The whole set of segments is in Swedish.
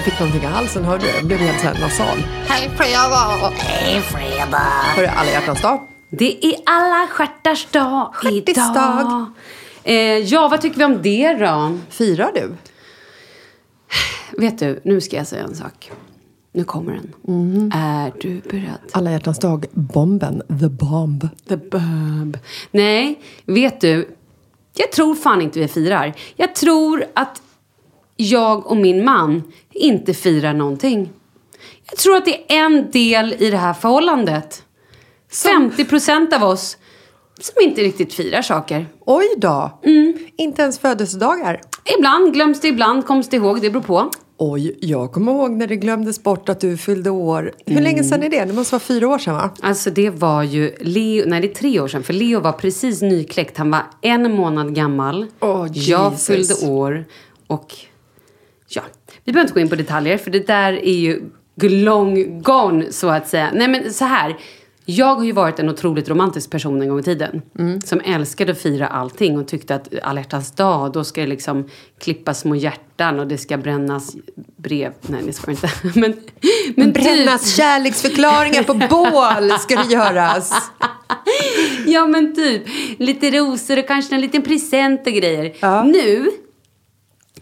Jag fick någonting i halsen, hörde du? Jag blev helt så här nasal. Hej fredag! Hej fredag! Hörru, alla hjärtans dag. Det är alla stjärtars dag idag. dag. Eh, ja, vad tycker vi om det då? Firar du? Vet du, nu ska jag säga en sak. Nu kommer den. Mhm. Är du beredd? Alla hjärtans dag, bomben, the bomb. The Bub. Nej, vet du? Jag tror fan inte vi firar. Jag tror att jag och min man inte firar någonting. Jag tror att det är en del i det här förhållandet. 50 procent av oss som inte riktigt firar saker. Oj då! Inte ens födelsedagar. Ibland glöms det, ibland kommer det ihåg. Det beror på. Oj, jag kommer ihåg när det glömdes bort att du fyllde år. Hur länge sedan är det? Det måste vara fyra år sedan va? Alltså det var ju Leo, nej det är tre år sedan för Leo var precis nykläckt. Han var en månad gammal. Jag Jesus. fyllde år och ja, vi behöver inte gå in på detaljer för det där är ju long gone så att säga. Nej men så här, Jag har ju varit en otroligt romantisk person en gång i tiden. Mm. Som älskade att fira allting och tyckte att alla dag, då ska det liksom klippas små hjärtan och det ska brännas brev. Nej, det ska inte. Men, men typ- Brännas kärleksförklaringar på bål ska det göras. Ja men typ, lite rosor och kanske en liten present och grejer. Ja. Nu,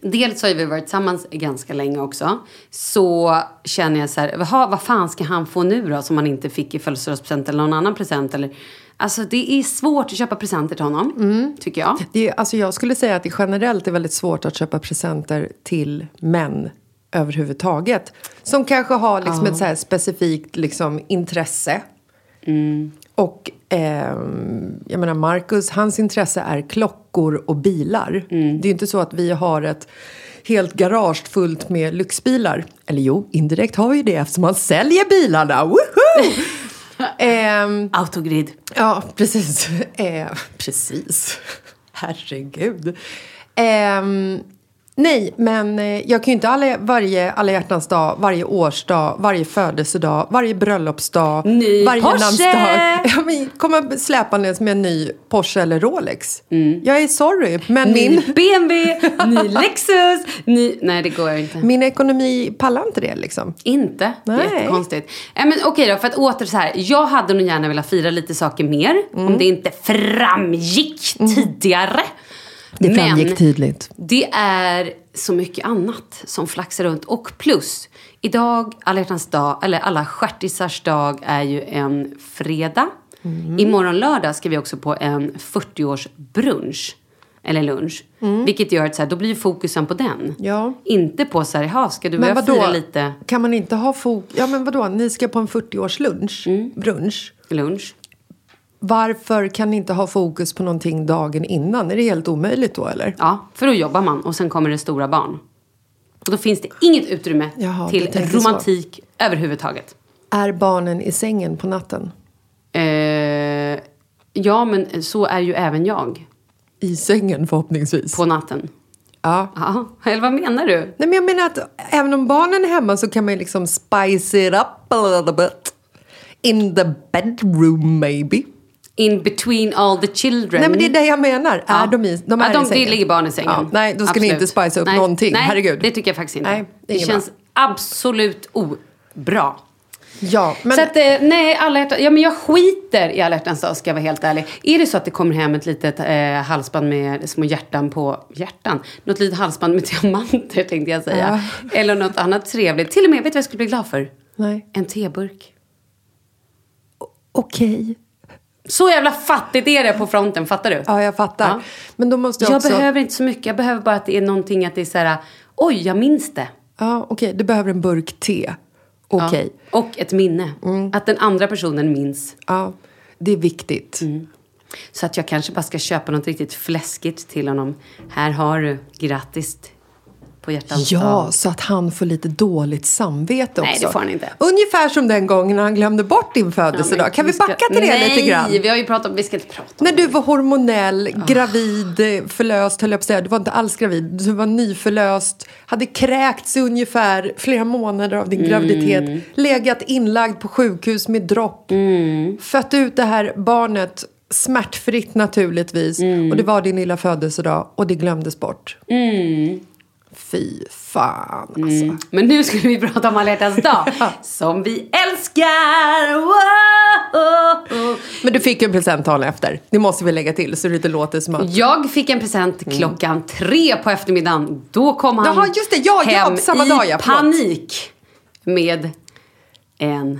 dels har vi varit tillsammans ganska länge också. Så känner jag så här, "Jaha, vad fan ska han få nu då som han inte fick i födelsedagspresent eller någon annan present? Eller, alltså det är svårt att köpa presenter till honom, Mm. tycker jag. Det är, alltså jag skulle säga att det generellt är väldigt svårt att köpa presenter till män överhuvudtaget. Som kanske har liksom ett så specifikt liksom, intresse. Och ehm, jag menar Marcus, hans intresse är klockor och bilar. Det är ju inte så att vi har ett helt garage fullt med lyxbilar. Eller jo, indirekt har vi ju det eftersom man säljer bilarna. Woho! Ehm, Autogrid. Ja, precis. Eh, precis. Herregud. Ehm, nej, men eh, jag kan ju inte alla, varje alla hjärtans dag, varje årsdag, varje födelsedag, varje bröllopsdag, Ny varje Porsche! namnsdag komma släpandes med en ny Porsche eller Rolex. Jag är sorry, men Ny min, BMW, ny Lexus, ny... Nej, det går inte. min ekonomi pallar inte det liksom. Inte? Nej. Jättekonstigt. Äh, men okej då, för att åter så här. Jag hade nog gärna velat fira lite saker mer. Mm. Om det inte framgick tidigare. Det framgick men tydligt. det är så mycket annat som flaxar runt. Och plus, idag, alla dag, eller alla stjärtisars dag är ju en fredag. Mm. Imorgon lördag ska vi också på en 40-års brunch. Eller lunch. Vilket gör att så här, då blir fokusen på den. Mm. Ja. Inte på så här, "Jaha, ska du Men vadå, fira lite kan man inte ha fok... Ja men vadå, ni ska på en 40-års lunch, brunch. lunch? Varför kan ni inte ha fokus på någonting dagen innan? Är det helt omöjligt då eller? Ja, för då jobbar man och sen kommer det stora barn. Och då finns det inget utrymme Jaha, till romantik överhuvudtaget. Är barnen i sängen på natten? Eh, ja, men så är ju även jag I sängen förhoppningsvis. på natten. Ja. Ja, eller vad menar du? Nej men jag menar att även om barnen är hemma så kan man ju liksom spice it up a little bit. In the bedroom maybe. In between all the children. Nej men det är det jag menar. Ja. Är de i, de är ja, de, i sängen? Det ligger barn i sängen. Ja, nej, då ska ni Absolut. inte spicea upp nej, någonting. Nej, Herregud. det tycker jag faktiskt inte. Nej, det det känns absolut obra. Ja, men Så att, eh, nej, alla hjärtan, ja, men jag skiter i alla hjärtans dag ska jag vara helt ärlig. Är det så att det kommer hem ett litet eh, halsband med små hjärtan på hjärtan? Något litet halsband med diamanter tänkte jag säga. Eller något annat trevligt. Till och med, vet du vad jag skulle bli glad för? nej. En teburk. Okej. Så jävla fattigt är det på fronten, fattar du? Ja, jag fattar. Ja. Men då måste jag Jag också... behöver inte så mycket. Jag behöver bara att det är någonting att det är så här, oj, jag minns det. Ja, okej. Du behöver en burk te. Okej. Ja. Och ett minne. Mm. Att den andra personen minns. Ja, det är viktigt. Mm. Så att jag kanske bara ska köpa något riktigt fläskigt till honom. Här har du, grattis på hjärtans Ja, dag. så att han får lite dåligt samvete Nej, också. det får han inte. Ungefär som den gången han glömde bort din Ja, födelsedag. kan vi backa till det Nej, lite grann? vi har ju pratat om, vi ska inte prata om När du var hormonell, gravid, eh, förlöst höll jag på att säga. Du var inte alls gravid. Du var nyförlöst. Hade kräkts i ungefär flera månader av din graviditet. Mm. Legat inlagd på sjukhus med dropp. Mm. Fött ut det här barnet smärtfritt naturligtvis. Mm. Och det var din lilla födelsedag och det glömdes bort. Mm. Fy fan alltså. Men nu skulle vi prata om alla dag. som vi älskar! Wow! Men du fick ju en present dagen efter. Det måste vi lägga till så det inte låter som att... Jag fick en present klockan tre på eftermiddagen. Då kom han Jaha, just det. Ja, ja, hem samma i dag, ja. Panik med en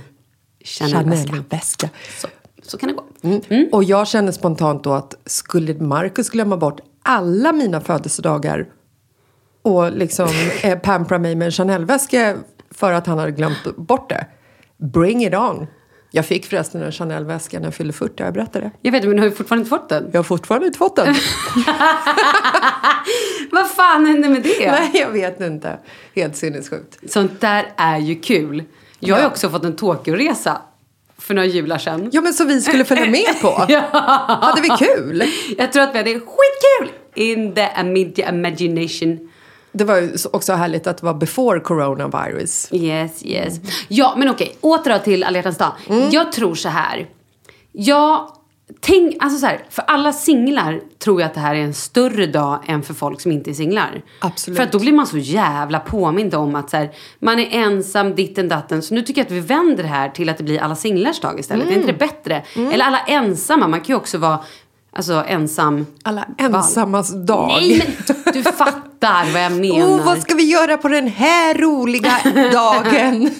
Chanel-väska. Så, så kan det gå. Mm. Och jag kände spontant då att skulle Marcus glömma bort alla mina födelsedagar och liksom eh, pampra mig med en Chanel-väska för att han hade glömt bort det. Bring it on! Jag fick förresten en Chanel-väska när jag fyllde 40, jag berättade det. Jag vet, men du har ju fortfarande inte fått den. Jag har fortfarande inte fått den. Vad fan hände med det? Nej, jag vet inte. Helt sinnessjukt. Sånt där är ju kul. Jag har Ja. också fått en Tokyo-resa för några jular sedan. Ja, men så vi skulle följa med på. Hade vi kul? Jag tror att vi hade skitkul in the media imagination. Det var ju också härligt att det var before coronavirus. Yes, yes. Ja, men okej. Åter till alla dag. Jag tror så här. Ja, tänk, alltså så här, för alla singlar tror jag att det här är en större dag än för folk som inte är singlar. Absolut. För att då blir man så jävla påmind om att så här, man är ensam, ditten datten. Så nu tycker jag att vi vänder det här till att det blir alla singlars dag istället. Är inte det bättre? Eller alla ensamma, man kan ju också vara Alltså ensam. Alla ensammas dag. Nej men du fattar vad jag menar. Oh, vad ska vi göra på den här roliga dagen?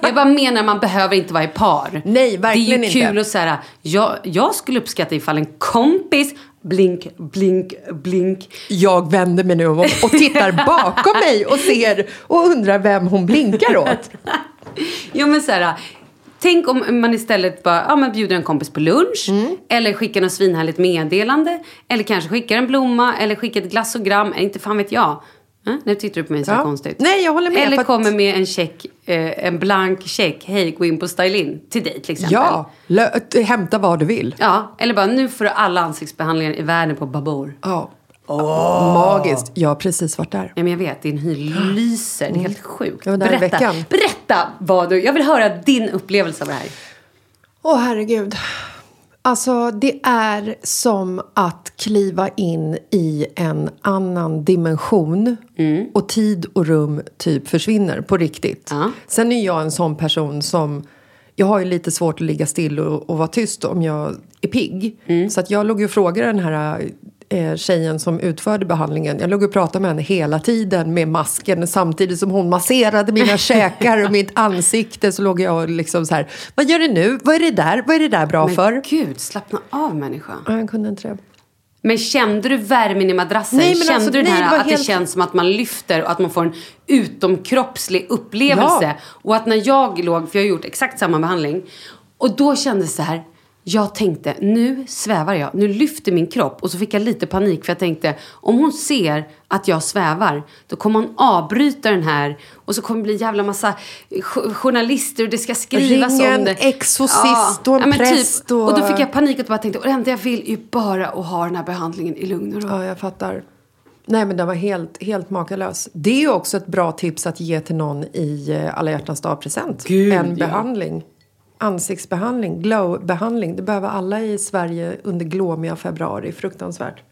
Jag bara menar, man behöver inte vara i par. Nej, verkligen Det är ju inte. kul att säga, jag, jag skulle uppskatta ifall en kompis, blink, blink, blink. Jag vänder mig nu om och tittar bakom mig och ser och undrar vem hon blinkar åt. Jo men så här, tänk om man istället bara ja, men bjuder en kompis på lunch. Mm. Eller skickar något svinhärligt meddelande. Eller kanske skickar en blomma. Eller skickar ett glassogram. Eller Inte fan vet jag. Eh, Nu tittar du på mig så Ja. konstigt. Nej, jag håller med, Eller att- kommer med en check, eh, en blank check. Hej, gå in på Stylin till dig till exempel. Ja, lö- hämta vad du vill. Ja, eller bara nu får du alla ansiktsbehandlingar i världen på Babor. Ja. Magiskt. Jag har precis varit där. Ja, men jag vet, din hy lyser. Det är helt sjukt. Jag var där berätta, veckan. berätta vad du... Jag vill höra din upplevelse av det här. Åh, herregud. Alltså, det är som att kliva in i en annan dimension. Och tid och rum typ försvinner på riktigt. Ja. Sen är jag en sån person som... Jag har ju lite svårt att ligga still och, och vara tyst om jag är pigg. Så att jag låg ju och frågade den här eh, tjejen som utförde behandlingen. Jag låg och pratade med henne hela tiden med masken samtidigt som hon masserade mina käkar och mitt ansikte. Så låg jag och liksom så här, vad gör du nu? Vad är det där? Vad är det där bra Men för? gud, slappna av människa. Ja, jag kunde inte det. Men kände du värmen i madrassen? Nej, men kände alltså, du den nej, det att helt- det känns som att man lyfter och att man får en utomkroppslig upplevelse? Ja. Och att när jag låg, för jag har gjort exakt samma behandling, och då kändes det här, jag tänkte, nu svävar jag, nu lyfter min kropp. Och så fick jag lite panik för jag tänkte, om hon ser att jag svävar, då kommer hon avbryta den här och så kommer det bli jävla massa jo- journalister och det ska skrivas Ring om en det. exorcist och en men typ. präst och- och då fick jag panik och bara tänkte, och det enda jag vill är ju bara att ha den här behandlingen i lugn och ro. Ja, jag fattar. Nej, men den var helt, helt makalös. Det är ju också ett bra tips att ge till någon i eh, alla hjärtans dag-present. En ja. behandling. Ansiktsbehandling, glow-behandling. Det behöver alla i Sverige under glåmiga februari. Fruktansvärt.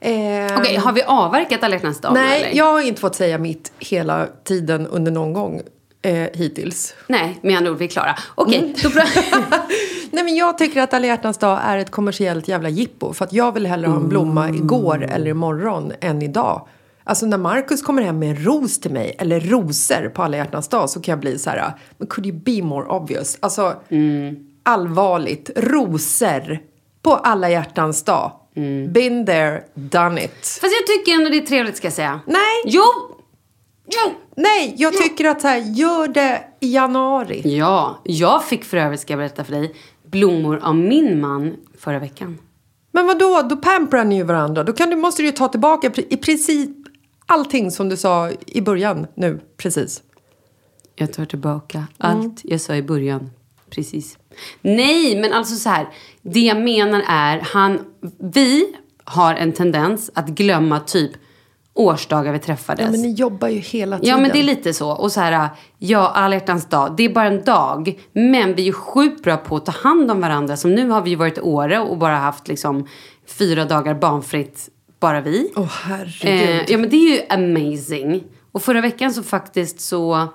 Eh, Okej, har vi avverkat alla hjärtans dag Nej, eller? jag har inte fått säga mitt hela tiden under någon gång eh, hittills. Nej, med andra ord, vi är klara. Okej, Mm. då bra. Nej, men jag tycker att alla hjärtans dag är ett kommersiellt jävla jippo. För att jag vill hellre ha en blomma igår eller imorgon än idag. Alltså när Markus kommer hem med en ros till mig, eller rosor på alla hjärtans dag, så kan jag bli så här, could you be more obvious? Alltså, allvarligt, rosor på alla hjärtans dag. Been there, done it. Fast jag tycker ändå det är trevligt, ska jag säga. Nej, Jo! Jo! nej, jag tycker att så här, gör det i januari. Ja, jag fick för övrigt, ska jag berätta för dig, blommor av min man förra veckan. Men vad då? Då pamprar ni ju varandra. Då kan du, måste du ju ta tillbaka i princip allting som du sa i början nu, precis. Jag tar tillbaka allt jag sa i början. Precis. Nej, men alltså så här. Det jag menar är, han, vi har en tendens att glömma typ årsdagar vi träffades. Ja, men ni jobbar ju hela tiden. Ja, men det är lite så. Och så här, ja, alla hjärtans dag, det är bara en dag. Men vi är ju sjukt bra på att ta hand om varandra. Som nu har vi ju varit i Åre och bara haft liksom fyra dagar barnfritt, bara vi. Åh, herregud. Eh, ja, men det är ju amazing. Och förra veckan så faktiskt så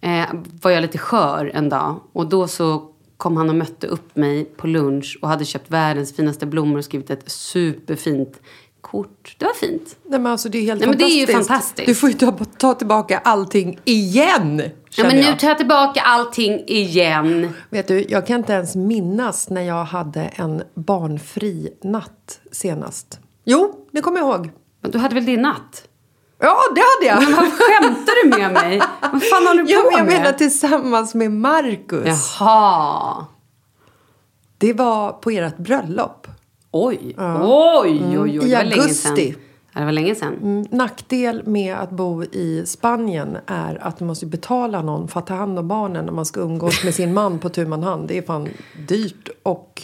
eh, var jag lite skör en dag. Och då så kom han och mötte upp mig på lunch och hade köpt världens finaste blommor och skrivit ett superfint kort. Det var fint. Nej, men alltså, det är helt Nej, men det är fantastiskt. ju fantastiskt. Du får ju ta, ta tillbaka allting igen, Ja, men nu jag. tar jag tillbaka allting igen. Vet du, jag kan inte ens minnas när jag hade en barnfri natt senast. Jo, det kommer jag ihåg. Men du hade väl din natt? Ja, det hade jag! Men vad skämtar du med mig? Vad fan håller du Ja, på jag med? menar tillsammans med Marcus. Jaha. Det var på ert bröllop. Oj. Oj, oj, oj. I var länge sedan. augusti. Ja, det var länge sedan. Mm, Nackdel med att bo i Spanien är att du måste betala någon för att ta hand om barnen när man ska umgås med sin man på tu man hand. Det är fan dyrt och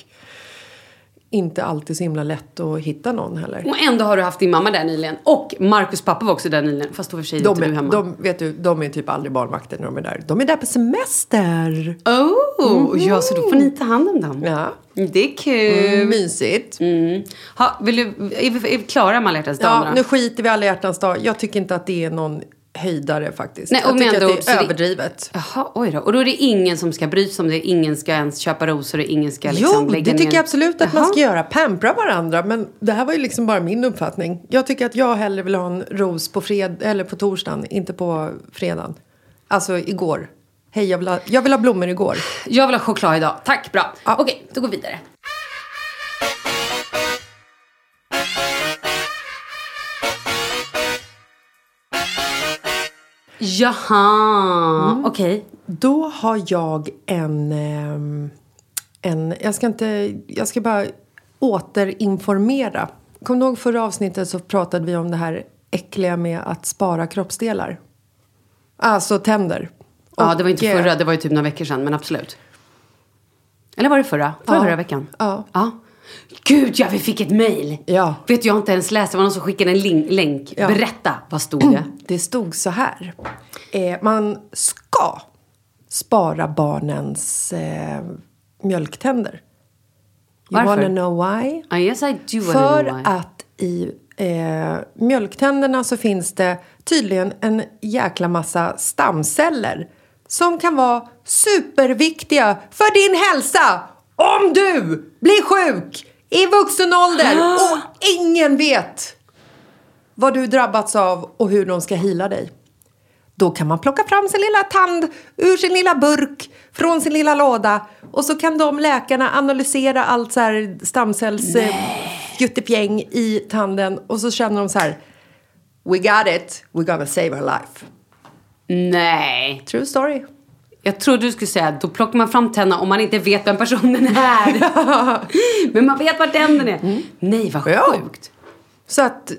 inte alltid så himla lätt att hitta någon heller. Och ändå har du haft din mamma där nyligen. Och Marcus pappa var också där nyligen. Fast då för sig De inte du är, hemma. de, vet du, de är typ aldrig barnvakter när de är där. De är där på semester. Oh, ja så då får ni ta hand om dem. Ja. Det är kul. Mm, mysigt. Mm. Ha, vill du, är, vi, är vi klara med alla hjärtans dag Ja, nu skiter vi i alla hjärtans dag. Jag tycker inte att det är någon höjdare faktiskt. Nej, jag tycker att det är det- överdrivet. Jaha, oj då. Och då är det ingen som ska bry sig om det. Ingen ska ens köpa rosor och ingen ska liksom jo, lägga det ner... tycker jag absolut att man Jaha. ska göra. Pampra varandra. Men det här var ju liksom bara min uppfattning. Jag tycker att jag hellre vill ha en ros på, fred eller på torsdagen, inte på fredagen. Alltså igår. Hej, jag vill ha, jag vill ha blommor igår. Jag vill ha choklad idag. Tack, bra. Ja. Okej, då går vi vidare. Jaha, Mm. okej. Då har jag en... ehm, en jag ska inte... Jag ska bara återinformera. Kommer du ihåg förra avsnittet så pratade vi om det här äckliga med att spara kroppsdelar? Alltså tänder. Ja, Och, det var inte eh, förra, det var ju typ några veckor sedan, men absolut. Eller var det förra? Förra, Ja. förra veckan? Ja. ja. Gud, ja, vi fick ett mejl! Ja. Vet jag har inte ens läst. Det var någon som skickade en link. länk. Ja. Berätta, vad stod det? Det stod så här. Eh, man ska spara barnens eh, mjölktänder. You Varför? wanna know why? Ah, yes, I do För know why. att i eh, mjölktänderna så finns det tydligen en jäkla massa stamceller som kan vara superviktiga för din hälsa om du blir sjuk i vuxen ålder och ingen vet vad du drabbats av och hur de ska hila dig. Då kan man plocka fram sin lilla tand ur sin lilla burk från sin lilla låda och så kan de läkarna analysera allt så här stamcells eh, juttepjäng i tanden och så känner de så här We got it, we're gonna save our life. Nej. True story. Jag trodde du skulle säga att då plockar man fram tänderna om man inte vet vem personen är. Men man vet var tänden är. Nej, vad Mm. Ja. sjukt. Så att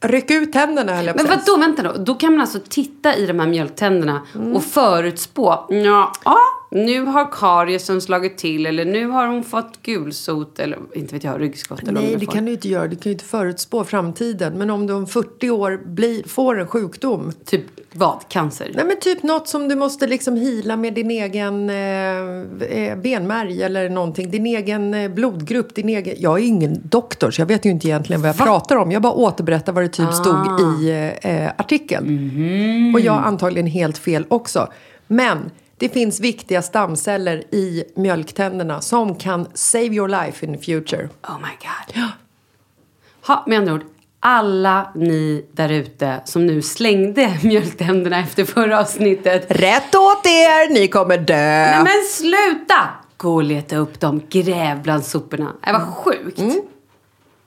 ryck ut tänderna eller Men vad då vänta då. Då kan man alltså titta i de här mjölktänderna Mm. och förutspå. Ja, ja, nu har kariesen slagit till eller nu har hon fått gulsot eller inte vet jag, ryggskott eller Nej, det får. kan du inte göra. Du kan ju inte förutspå framtiden. Men om du om 40 år blir, får en sjukdom Typ vad? Cancer? Nej men typ något som du måste liksom hila med din egen eh, eh, benmärg eller någonting. Din egen eh, blodgrupp, din egen... Jag är ingen doktor så jag vet ju inte egentligen vad jag pratar om. Jag bara återberättar vad det typ stod i eh, eh, artikeln. Och jag har antagligen helt fel också. Men det finns viktiga stamceller i mjölktänderna som kan save your life in the future. Oh my god. Ha, med andra ord, alla ni där ute som nu slängde mjölktänderna efter förra avsnittet. Rätt åt er! Ni kommer dö! Nej men sluta! Gå och leta upp dem, gräv bland soporna. Det var sjukt.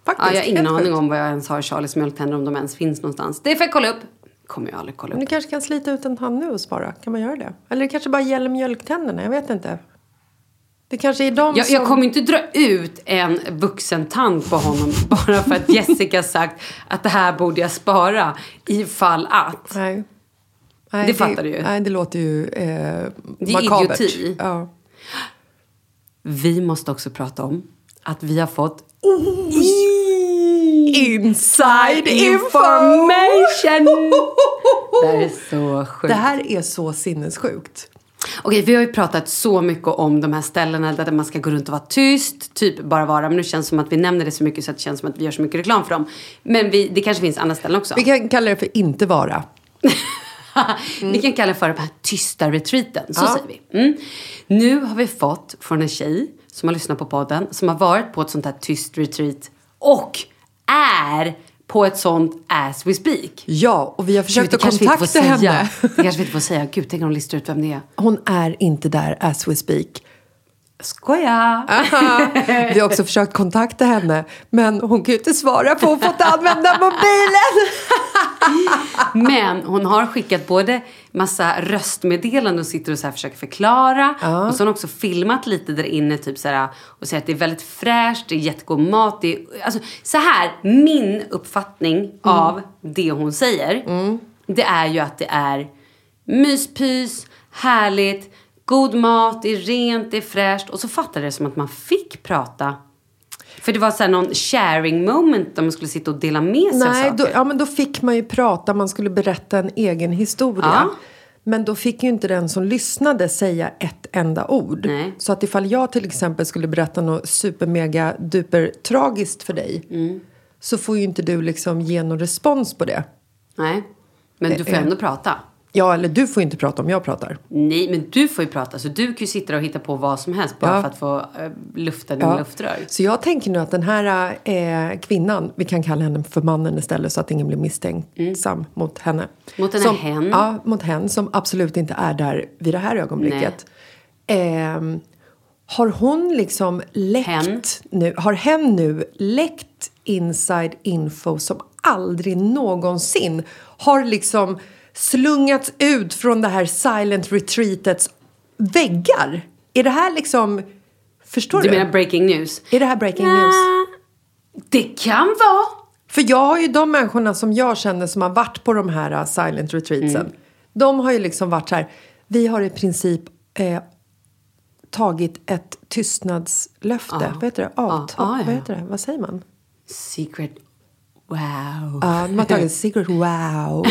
Faktiskt, Ja, jag har ingen aning sjukt. om vad jag ens har Charlies mjölktänder, om de ens finns någonstans. Det får jag kolla upp. Kommer jag aldrig kolla Men upp. du kanske kan slita ut en tand nu och spara? Kan man göra det? Eller det kanske bara gäller mjölktänderna? Jag vet inte. Det kanske är de Jag, som... jag kommer inte dra ut en vuxen tand på honom bara för att Jessica sagt att det här borde jag spara ifall att. Nej. Nej, Det fattar du ju. Nej, det låter ju eh, Det är idioti. Ja. Vi måste också prata om att vi har fått Inside information! Det här är så sjukt. Det här är så sinnessjukt. Okej, vi har ju pratat så mycket om de här ställena där man ska gå runt och vara tyst, typ bara vara. Men nu känns det som att vi nämner det så mycket så att det känns som att vi gör så mycket reklam för dem. Men vi, det kanske finns andra ställen också. Vi kan kalla det för inte vara. Vi kan kalla det för den här tysta retreaten. Så Ja. säger vi. Mm. Nu har vi fått från en tjej som har lyssnat på podden, som har varit på ett sånt här tyst retreat och är på ett sånt as we speak. Ja, och vi har försökt Gud, att kontakta henne. Det kanske vi inte får säga. Gud, tänk om de listar ut vem det är. Hon är inte där as we speak. Skoja! Vi har också försökt kontakta henne, men hon kan ju inte svara för hon får inte använda mobilen. Men hon har skickat både massa röstmeddelanden och sitter och så här försöker förklara. Och så har hon också filmat lite där inne typ så här, och säger att det är väldigt fräscht, det är jättegod mat. Det är, alltså, så här, min uppfattning av det hon säger. Det är ju att det är myspys, härligt, god mat, det är rent, det är fräscht. Och så fattar det som att man fick prata För det var så här någon sharing moment där man skulle sitta och dela med sig av Nej, saker. då, ja, men då fick man ju prata, man skulle berätta en egen historia. Ja. Men då fick ju inte den som lyssnade säga ett enda ord. Nej. Så att ifall jag till exempel skulle berätta något super mega duper tragiskt för dig. Mm. Så får ju inte du liksom ge någon respons på det. Nej, men du får Eh, ändå prata. Ja, eller du får inte prata om jag pratar. Nej, men du får ju prata. Så du kan ju sitta och hitta på vad som helst bara Ja. för att få uh, lufta dina luftrör. Så jag tänker nu att den här eh, kvinnan, vi kan kalla henne för mannen istället så att ingen blir misstänksam mot henne. Mm. Mot den här som, hen. Ja, mot hen som absolut inte är där vid det här ögonblicket. Ehm, har hon liksom läckt Hen. nu, har hen nu läckt inside info som aldrig någonsin har liksom slungats ut från det här silent retreatets väggar? Är det här liksom, förstår Du du? menar breaking news? Är det här breaking news? Det kan vara. För jag har ju de människorna som jag känner som har varit på de här uh, silent retreatsen. Mm. De har ju liksom varit så här. Vi har i princip eh, tagit ett tystnadslöfte. Vad heter det? Avtal? Ja, ja, ja. Vad heter det? Vad säger man? Secret. Wow. Ja, de har tagit secret wow.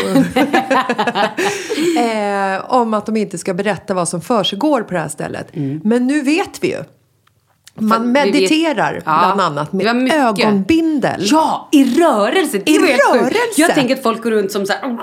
eh, om att de inte ska berätta vad som försiggår på det här stället. Men nu vet vi ju. Man vi vet- mediterar Ja, bland annat med mycket. ögonbindel. Ja, i rörelse. Det I rörelse. Jag tänker att folk går runt som så här...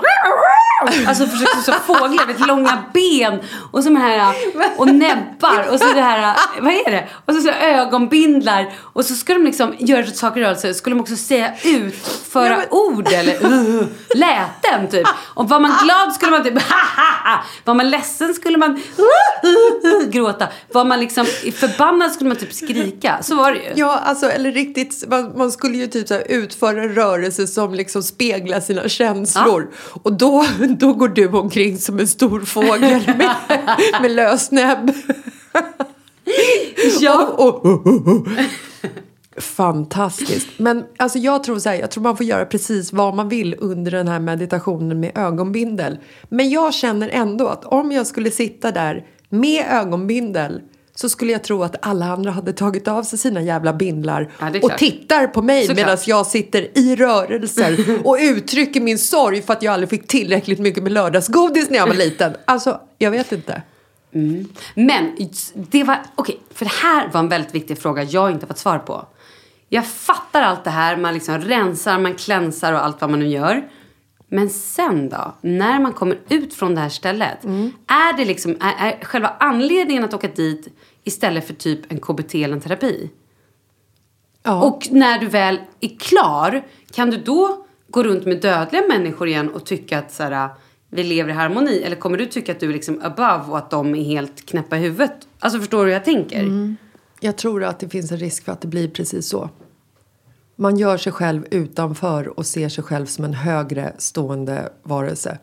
Alltså försöker så fåglar med långa ben och som här och näbbar och så det här, vad är det? Och så, så ögonbindlar och så ska de liksom göra saker i rörelse. Skulle de också säga ut, föra Ja, men- ord eller uh, läten typ. Och var man glad skulle man typ. Var man ledsen skulle man uh, uh, uh, gråta. Var man liksom förbannad skulle man typ skrika. Så var det ju. Ja, alltså, eller riktigt, man, man skulle ju typ så utföra rörelse som liksom speglar sina känslor. Och då, då går du omkring som en stor fågel med, med lös näbb. Ja. Och- och- och. Fantastiskt. Men alltså, jag tror så här, jag tror man får göra precis vad man vill under den här meditationen med ögonbindel. Men jag känner ändå att om jag skulle sitta där med ögonbindel så skulle jag tro att alla andra hade tagit av sig sina jävla bindlar Ja, och tittar på mig medan jag sitter i rörelser och uttrycker min sorg för att jag aldrig fick tillräckligt mycket med lördagsgodis när jag var liten. Alltså, jag vet inte. Men det var, okej, för det här var en väldigt viktig fråga jag inte fått svar på. Jag fattar allt det här, man liksom rensar, man klänsar och allt vad man nu gör. Men sen då, när man kommer ut från det här stället. Är det liksom, är, är själva anledningen att åka dit istället för typ en KBT eller en terapi? Ja. Och när du väl är klar, kan du då gå runt med dödliga människor igen och tycka att så här, vi lever i harmoni? Eller kommer du tycka att du är liksom above och att de är helt knäppa i huvudet? Alltså förstår du hur jag tänker? Jag tror att det finns en risk för att det blir precis så. Man gör sig själv utanför och ser sig själv som en högre stående varelse.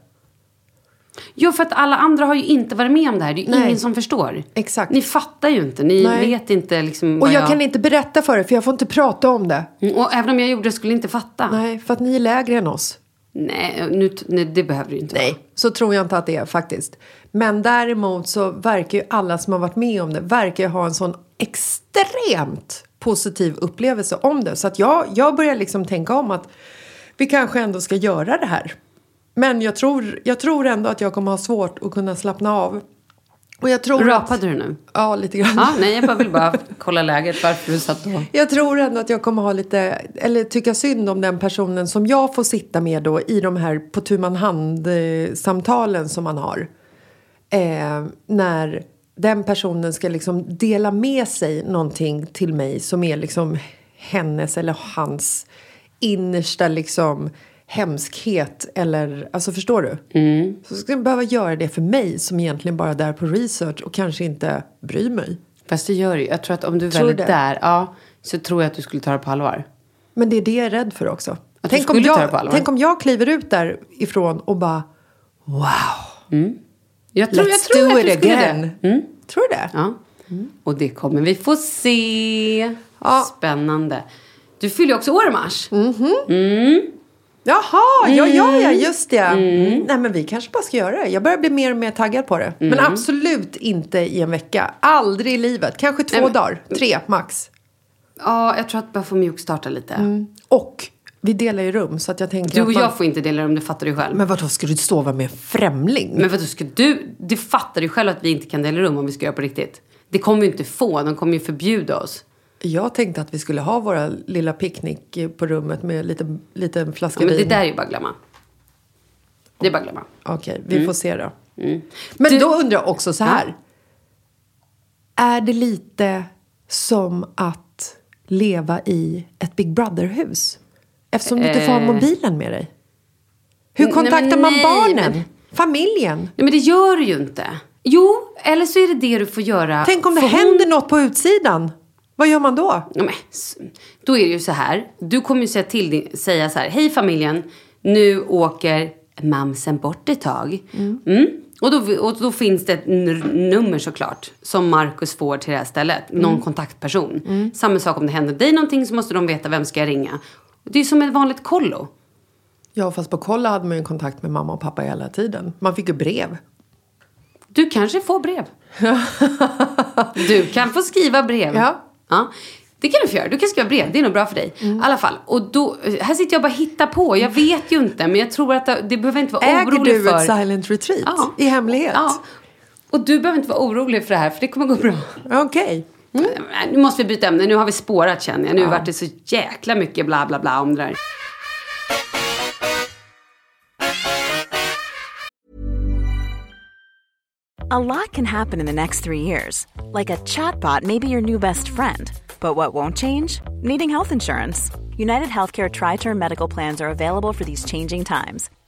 Jo, för att alla andra har ju inte varit med om det här. Det är ju Nej. ingen som förstår. Exakt. Ni fattar ju inte. Ni Nej. vet inte liksom Och vad jag kan inte berätta för er för jag får inte prata om det. Mm, Och även om jag gjorde det skulle jag inte fatta. Nej, för att ni är lägre än oss. Nej, nu, nej det behöver du inte vara. Nej, så tror jag inte att det är faktiskt. Men däremot så verkar ju alla som har varit med om det verkar ju ha en sån extremt positiv upplevelse om det. Så att jag, jag börjar liksom tänka om att vi kanske ändå ska göra det här. Men jag tror, jag tror ändå att jag kommer ha svårt att kunna slappna av. Och jag tror Rapade att, du nu? Ja, lite grann. Ja, nej, jag bara vill bara kolla läget varför du satt då. Jag tror ändå att jag kommer ha lite, eller tycka synd om den personen som jag får sitta med då i de här på tu man hand-samtalen som man har. Eh, när den personen ska liksom dela med sig någonting till mig som är liksom hennes eller hans innersta liksom hemskhet eller, alltså förstår du? Mm. Så ska jag behöva göra det för mig som egentligen bara är där på research och kanske inte bryr mig. Fast det gör det. Jag tror att om du Tror väl du är där, ja, så tror jag att du skulle ta det på allvar. Men det är det jag är rädd för också. du Tänk om, jag, på allvar? tänk om jag kliver ut därifrån och bara wow, Jag tror, let's jag tror do att du it skulle again. det. Mm. Tror du det? Ja. Och det kommer vi få se. Ja. Spännande. Du fyller ju också år i mars. Jaha, ja, ja, Mm. ja, just det. Mm. Nej, men vi kanske bara ska göra det. Jag börjar bli mer och mer taggad på det. Men Mm. absolut inte i en vecka. Aldrig i livet. Kanske två Nej, men- dagar. Tre, max. Ja, jag tror att bara få mjukstarta lite. Och vi delar ju rum så att jag tänker Du och man... jag får inte dela rum, det fattar du själv. Men vadå, ska du sova med en främling? Men vadå, ska du... Du fattar ju själv att vi inte kan dela rum om vi ska göra på riktigt. Det kommer vi inte få, de kommer ju förbjuda oss. Jag tänkte att vi skulle ha våra lilla picknick på rummet med lite, lite flaska Ja, men det där är ju bara glömma. Det är bara glömma. Okej, vi Mm. får se då. Men då undrar jag också så här. Är det lite som att leva i ett Big Brother-hus? Eftersom du inte får ha mobilen med dig. Hur Eh. Nej, kontaktar men man nej, barnen? men- Familjen? Nej, men det gör du ju inte. Jo, eller så är det det du får göra. Tänk om det För hon- händer något på utsidan? Vad gör man då? Ja, men, då är det ju så här. Du kommer ju säga, till säga så här. Hej familjen. Nu åker mamsen bort ett tag. Mm. Och, då, och då finns det ett nummer såklart. Som Markus får till det här stället. Någon kontaktperson. Samma sak om det händer dig någonting så måste de veta vem ska jag ringa. Det är som ett vanligt kollo. Ja, fast på kolla hade man ju kontakt med mamma och pappa hela tiden. Man fick ju brev. Du kanske får brev. du kan få skriva brev. Ja. ja. Det kan du få göra. Du kan skriva brev. Det är nog bra för dig. Mm. I alla fall. Och då, här sitter jag och bara hittar på. Jag vet ju inte. Men jag tror att det, det behöver inte vara Äger orolig du för. ett silent retreat? Ja. I hemlighet? Ja. Och du behöver inte vara orolig för det här. För det kommer gå bra. Okej. Nej, Nu måste vi byta ämne. Nu har vi spårat känner jag. Nu vart det så jäkla mycket bla bla bla om det där. A lot can happen in the next three years. Like a chatbot may be your new best friend. But what won't change? Needing health insurance. United Healthcare Tri Term Medical Plans are available for these changing times.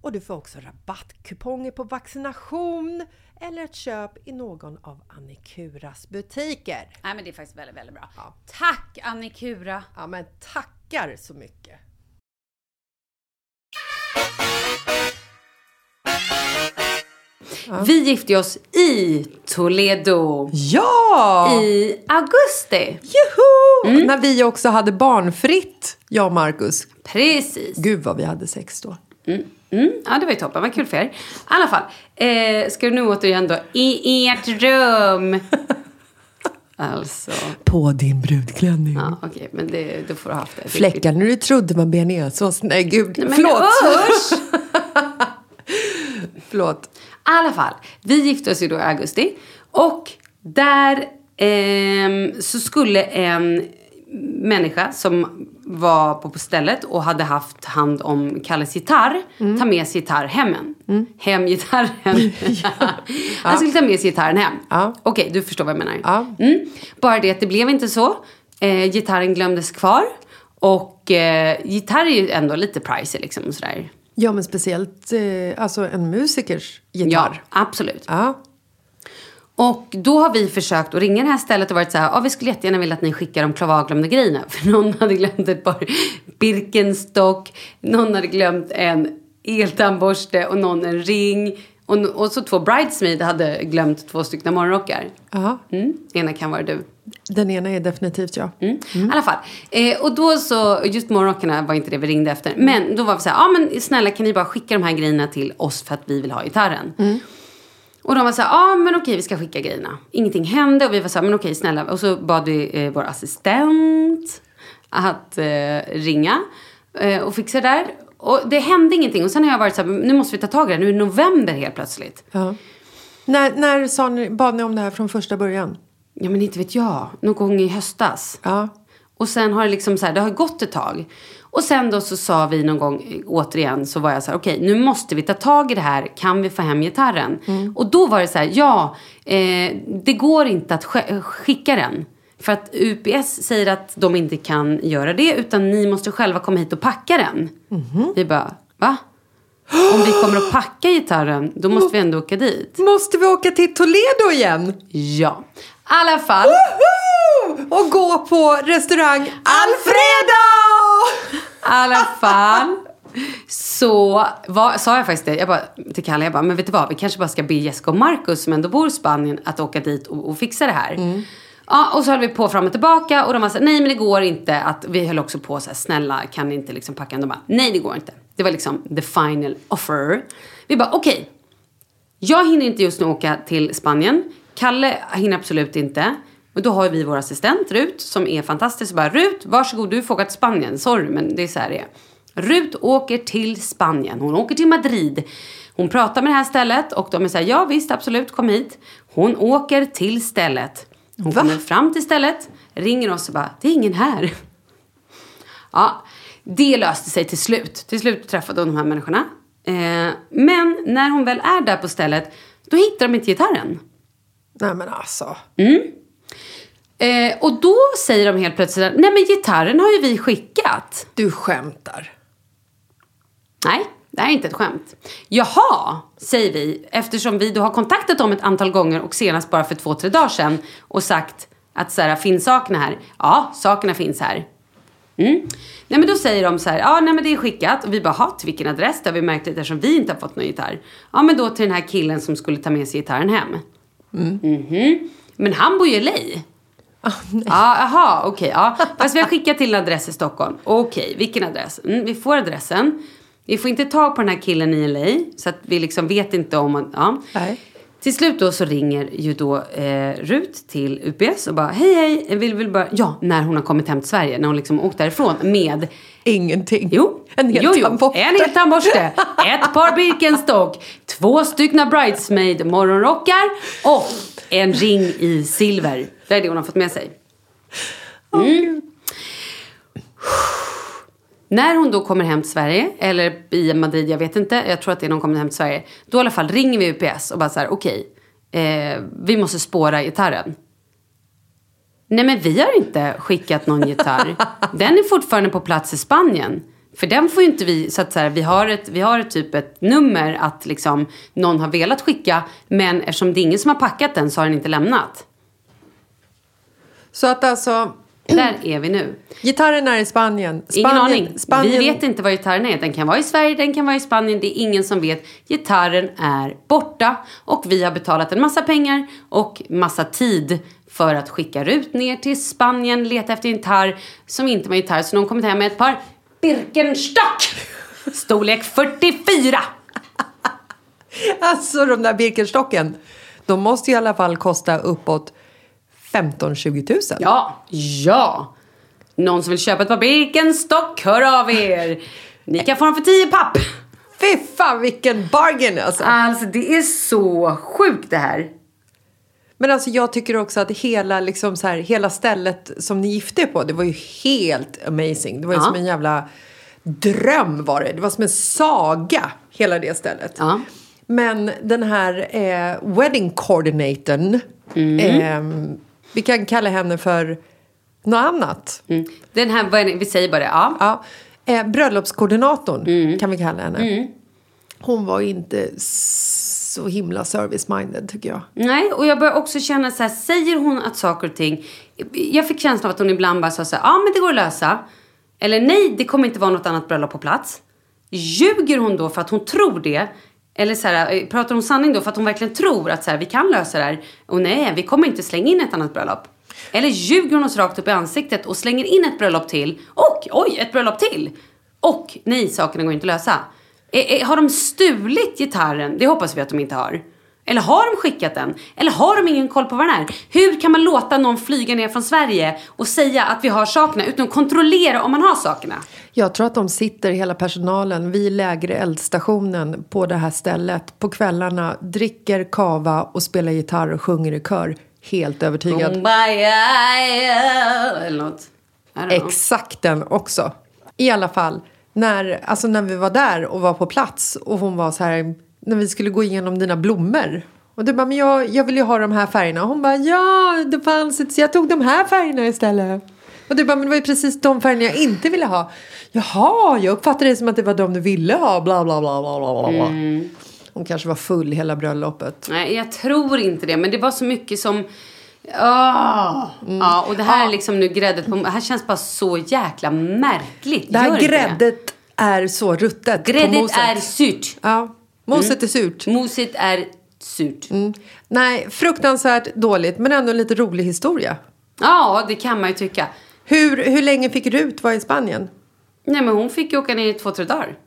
och du får också rabattkuponger på vaccination eller ett köp i någon av Annikuras butiker. Nej, men det är faktiskt väldigt, väldigt bra. Ja. Tack Annikura! Ja, men tackar så mycket! Vi gifte oss i Toledo Ja! i augusti. Juhu! När vi också hade barnfritt, jag och Marcus. Precis. Gud vad vi hade sex då. Mm, ja, det var ju toppen. Vad kul för er. I alla fall. Eh, ska du nu återigen då i ert rum. alltså. På din brudklänning. Ja, okej. men det, då får du ha haft det. Fläckar när du trodde var bearnaisesås. Nej gud, Men förlåt! usch! förlåt. I alla fall, vi gifte oss ju då i augusti. Och där ehm, så skulle en människa som var på stället och hade haft hand om Kalles gitarr ta med sig gitarr hemmen. Hem gitarren. Han skulle ta med sig gitarren hem. Ja. Okej, du förstår vad jag menar. Ja. Mm. Bara det att det blev inte så. Eh, gitarren glömdes kvar. Och eh, gitarr är ju ändå lite pricey liksom och sådär. Ja, men speciellt eh, alltså en musikers Ja, gitarr. absolut. Ja. Och då har vi försökt att ringa det här stället och varit så här, ja vi skulle jättegärna vilja att ni skickar de klavagglömda grejerna. För någon hade glömt ett par Birkenstock, någon hade glömt en eltandborste och någon en ring. Och, och så två bridesmaid hade glömt två stycken morgonrockar. Mm. Ena kan vara du. Den ena är definitivt jag. Mm. I alla fall. Eh, och då så, just morgonrockarna var inte det vi ringde efter. Men då var vi så här, ja men snälla kan ni bara skicka de här grejerna till oss för att vi vill ha gitarren. Och de var så här, ja men okej vi ska skicka grejerna. Ingenting hände och vi var så här, men okej snälla. Och så bad vi eh, vår assistent att eh, ringa eh, och fixa det där. Och det hände ingenting. Och sen har jag varit så här, nu måste vi ta tag i det. Nu är det november helt plötsligt. Ja. När, när sa ni, bad ni om det här från första början? Ja men inte vet jag. Någon gång i höstas. Ja. Och sen har det liksom så här, det har gått ett tag. Och sen då så sa vi någon gång, återigen, så var jag så här, okej, nu måste vi ta tag i det här. Kan vi få hem gitarren? Och då var det så här, ja, eh, det går inte att sk- skicka den. För att UPS säger att de inte kan göra det, utan ni måste själva komma hit och packa den. Vi bara, va? Om vi kommer att packa gitarren, då måste vi ändå åka dit. Måste vi åka till Toledo igen? Ja. I alla fall. Woho! Och gå på restaurang Alfredo! Alla fall. Så var, sa jag faktiskt det, jag bara, till Kalle, jag bara, men vet du vad, vi kanske bara ska be Jessica och Marcus som ändå bor i Spanien att åka dit och, och fixa det här. Ja, och så höll vi på fram och tillbaka och de var så här, nej men det går inte att, vi höll också på så här, snälla kan ni inte liksom packa en? De bara, nej det går inte. Det var liksom the final offer. Vi bara, okej. Jag hinner inte just nu åka till Spanien. Kalle hinner absolut inte. Och då har vi vår assistent Rut som är fantastisk. Så bara, Rut, varsågod, du får åka till Spanien. Sorry, men det är så här det är. Rut åker till Spanien. Hon åker till Madrid. Hon pratar med det här stället och de är så här, ja visst, absolut, kom hit. Hon åker till stället. Hon Va? kommer fram till stället, ringer oss och bara, det är ingen här. Ja, det löste sig till slut. Till slut träffade hon de här människorna. Eh, men när hon väl är där på stället, då hittar de inte gitarren. Nej men alltså. Eh, och då säger de helt plötsligt, nej men gitarren har ju vi skickat. Du skämtar. Nej, det här är inte ett skämt. Jaha, säger vi, eftersom vi då har kontaktat dem ett antal gånger och senast bara för två, tre dagar sedan och sagt att så här, finns sakerna här? Ja, sakerna finns här. Mm. Nej men då säger de så här, ja nej men det är skickat. Och vi bara, ha till vilken adress? Det har vi märkt lite eftersom vi inte har fått någon gitarr. Ja men då till den här killen som skulle ta med sig gitarren hem. Mhm. Men han bor ju i LA. Ja, Jaha, okej. ja. Fast vi har skickat till en adress i Stockholm. Okej, vilken adress? Mm, vi får adressen. Vi får inte tag på den här killen i LA. Så att vi liksom vet inte om... man- Ja. Nej. Till slut då så ringer ju då eh, Rut till UPS och bara hej hej, vill, vill bara... Ja, när hon har kommit hem till Sverige. När hon liksom åkt därifrån med Ingenting. Jo, En hel jo, jo. tandborste. En hel tandborste. ett par Birkenstock. Två styckna bridesmaid morgonrockar. Och en ring i silver. Det är det hon har fått med sig. Mm. När hon då kommer hem till Sverige, eller i Madrid, jag vet inte. Jag tror att det är när hon kommer hem till Sverige. Då i alla fall ringer vi UPS och bara så här, okej. eh, vi måste spåra gitarren. Nej men vi har inte skickat någon gitarr. Den är fortfarande på plats i Spanien. För den får ju inte vi, så att så här, vi har ett, vi har ett typ ett nummer att liksom någon har velat skicka. Men eftersom det är ingen som har packat den så har den inte lämnat. Så att alltså, Där är vi nu. gitarren är i Spanien. Ingen Spanien, aning. Spanien, Vi vet inte vad gitarren är. Den kan vara i Sverige, den kan vara i Spanien. Det är ingen som vet. Gitarren är borta. Och vi har betalat en massa pengar och massa tid för att skicka ut ner till Spanien, leta efter en gitarr som inte var gitarr. Så de kommit hem med ett par Birkenstock! Storlek 44! Alltså de där Birkenstocken. De måste i alla fall kosta uppåt 15-20 tusen. Ja, ja! Någon som vill köpa ett par Birkenstock, hör av er! Ni kan få dem för 10 papp! Fy fan vilken bargain alltså. Alltså det är så sjukt det här. Men alltså jag tycker också att hela, liksom så här, hela stället som ni gifte er på, det var ju helt amazing. Det var ju Ja. som en jävla dröm var det. Det var som en saga, hela det stället. Ja. Men den här eh, wedding coordinatorn, Mm. eh, vi kan kalla henne för något annat. Mm. Den här, vi säger bara det, ja. Ja, eh, bröllopskoordinatorn Mm. kan vi kalla henne. Hon var inte så himla service-minded tycker jag. Nej, och jag börjar också känna så här, säger hon att saker och ting... Jag fick känslan av att hon ibland bara sa så här, ja men det går att lösa. Eller nej, det kommer inte vara något annat bröllop på plats. Ljuger hon då för att hon tror det? Eller så här, eh, pratar hon sanning då för att hon verkligen tror att så här, vi kan lösa det här? Och nej, vi kommer inte slänga in ett annat bröllop. Eller ljuger hon oss rakt upp i ansiktet och slänger in ett bröllop till? Och oj, ett bröllop till! Och nej, sakerna går inte att lösa. E- e- har de stulit gitarren? Det hoppas vi att de inte har. Eller har de skickat den? Eller har de ingen koll på vad den är? Hur kan man låta någon flyga ner från Sverige och säga att vi har sakerna utan att kontrollera om man har sakerna? Jag tror att de sitter, hela personalen, vid lägre eldstationen på det här stället på kvällarna, dricker kava och spelar gitarr och sjunger i kör. Helt övertygad. Eller något. Exakt den också. I alla fall, när, alltså när vi var där och var på plats och hon var så här, när vi skulle gå igenom dina blommor. Och du bara, men jag, jag vill ju ha de här färgerna. Och hon bara, ja, det fanns ett, så jag tog de här färgerna istället. Och du bara, men det var ju precis de färgerna jag inte ville ha. Jaha, jag uppfattade det som att det var de du ville ha, bla bla bla bla bla. bla. Hon kanske var full hela bröllopet. Nej, jag tror inte det. Men det var så mycket som... Ah. Ja, och det här är liksom nu gräddet på... Det här känns bara så jäkla märkligt. Det här Gör gräddet är så ruttet Gräddet är surt. Ja, moset är surt. Moset är surt. Nej, fruktansvärt dåligt men ändå en lite rolig historia. Ja, det kan man ju tycka. Hur, hur länge fick Rut vara i Spanien? Nej, men hon fick ju åka ner i två, tre dagar.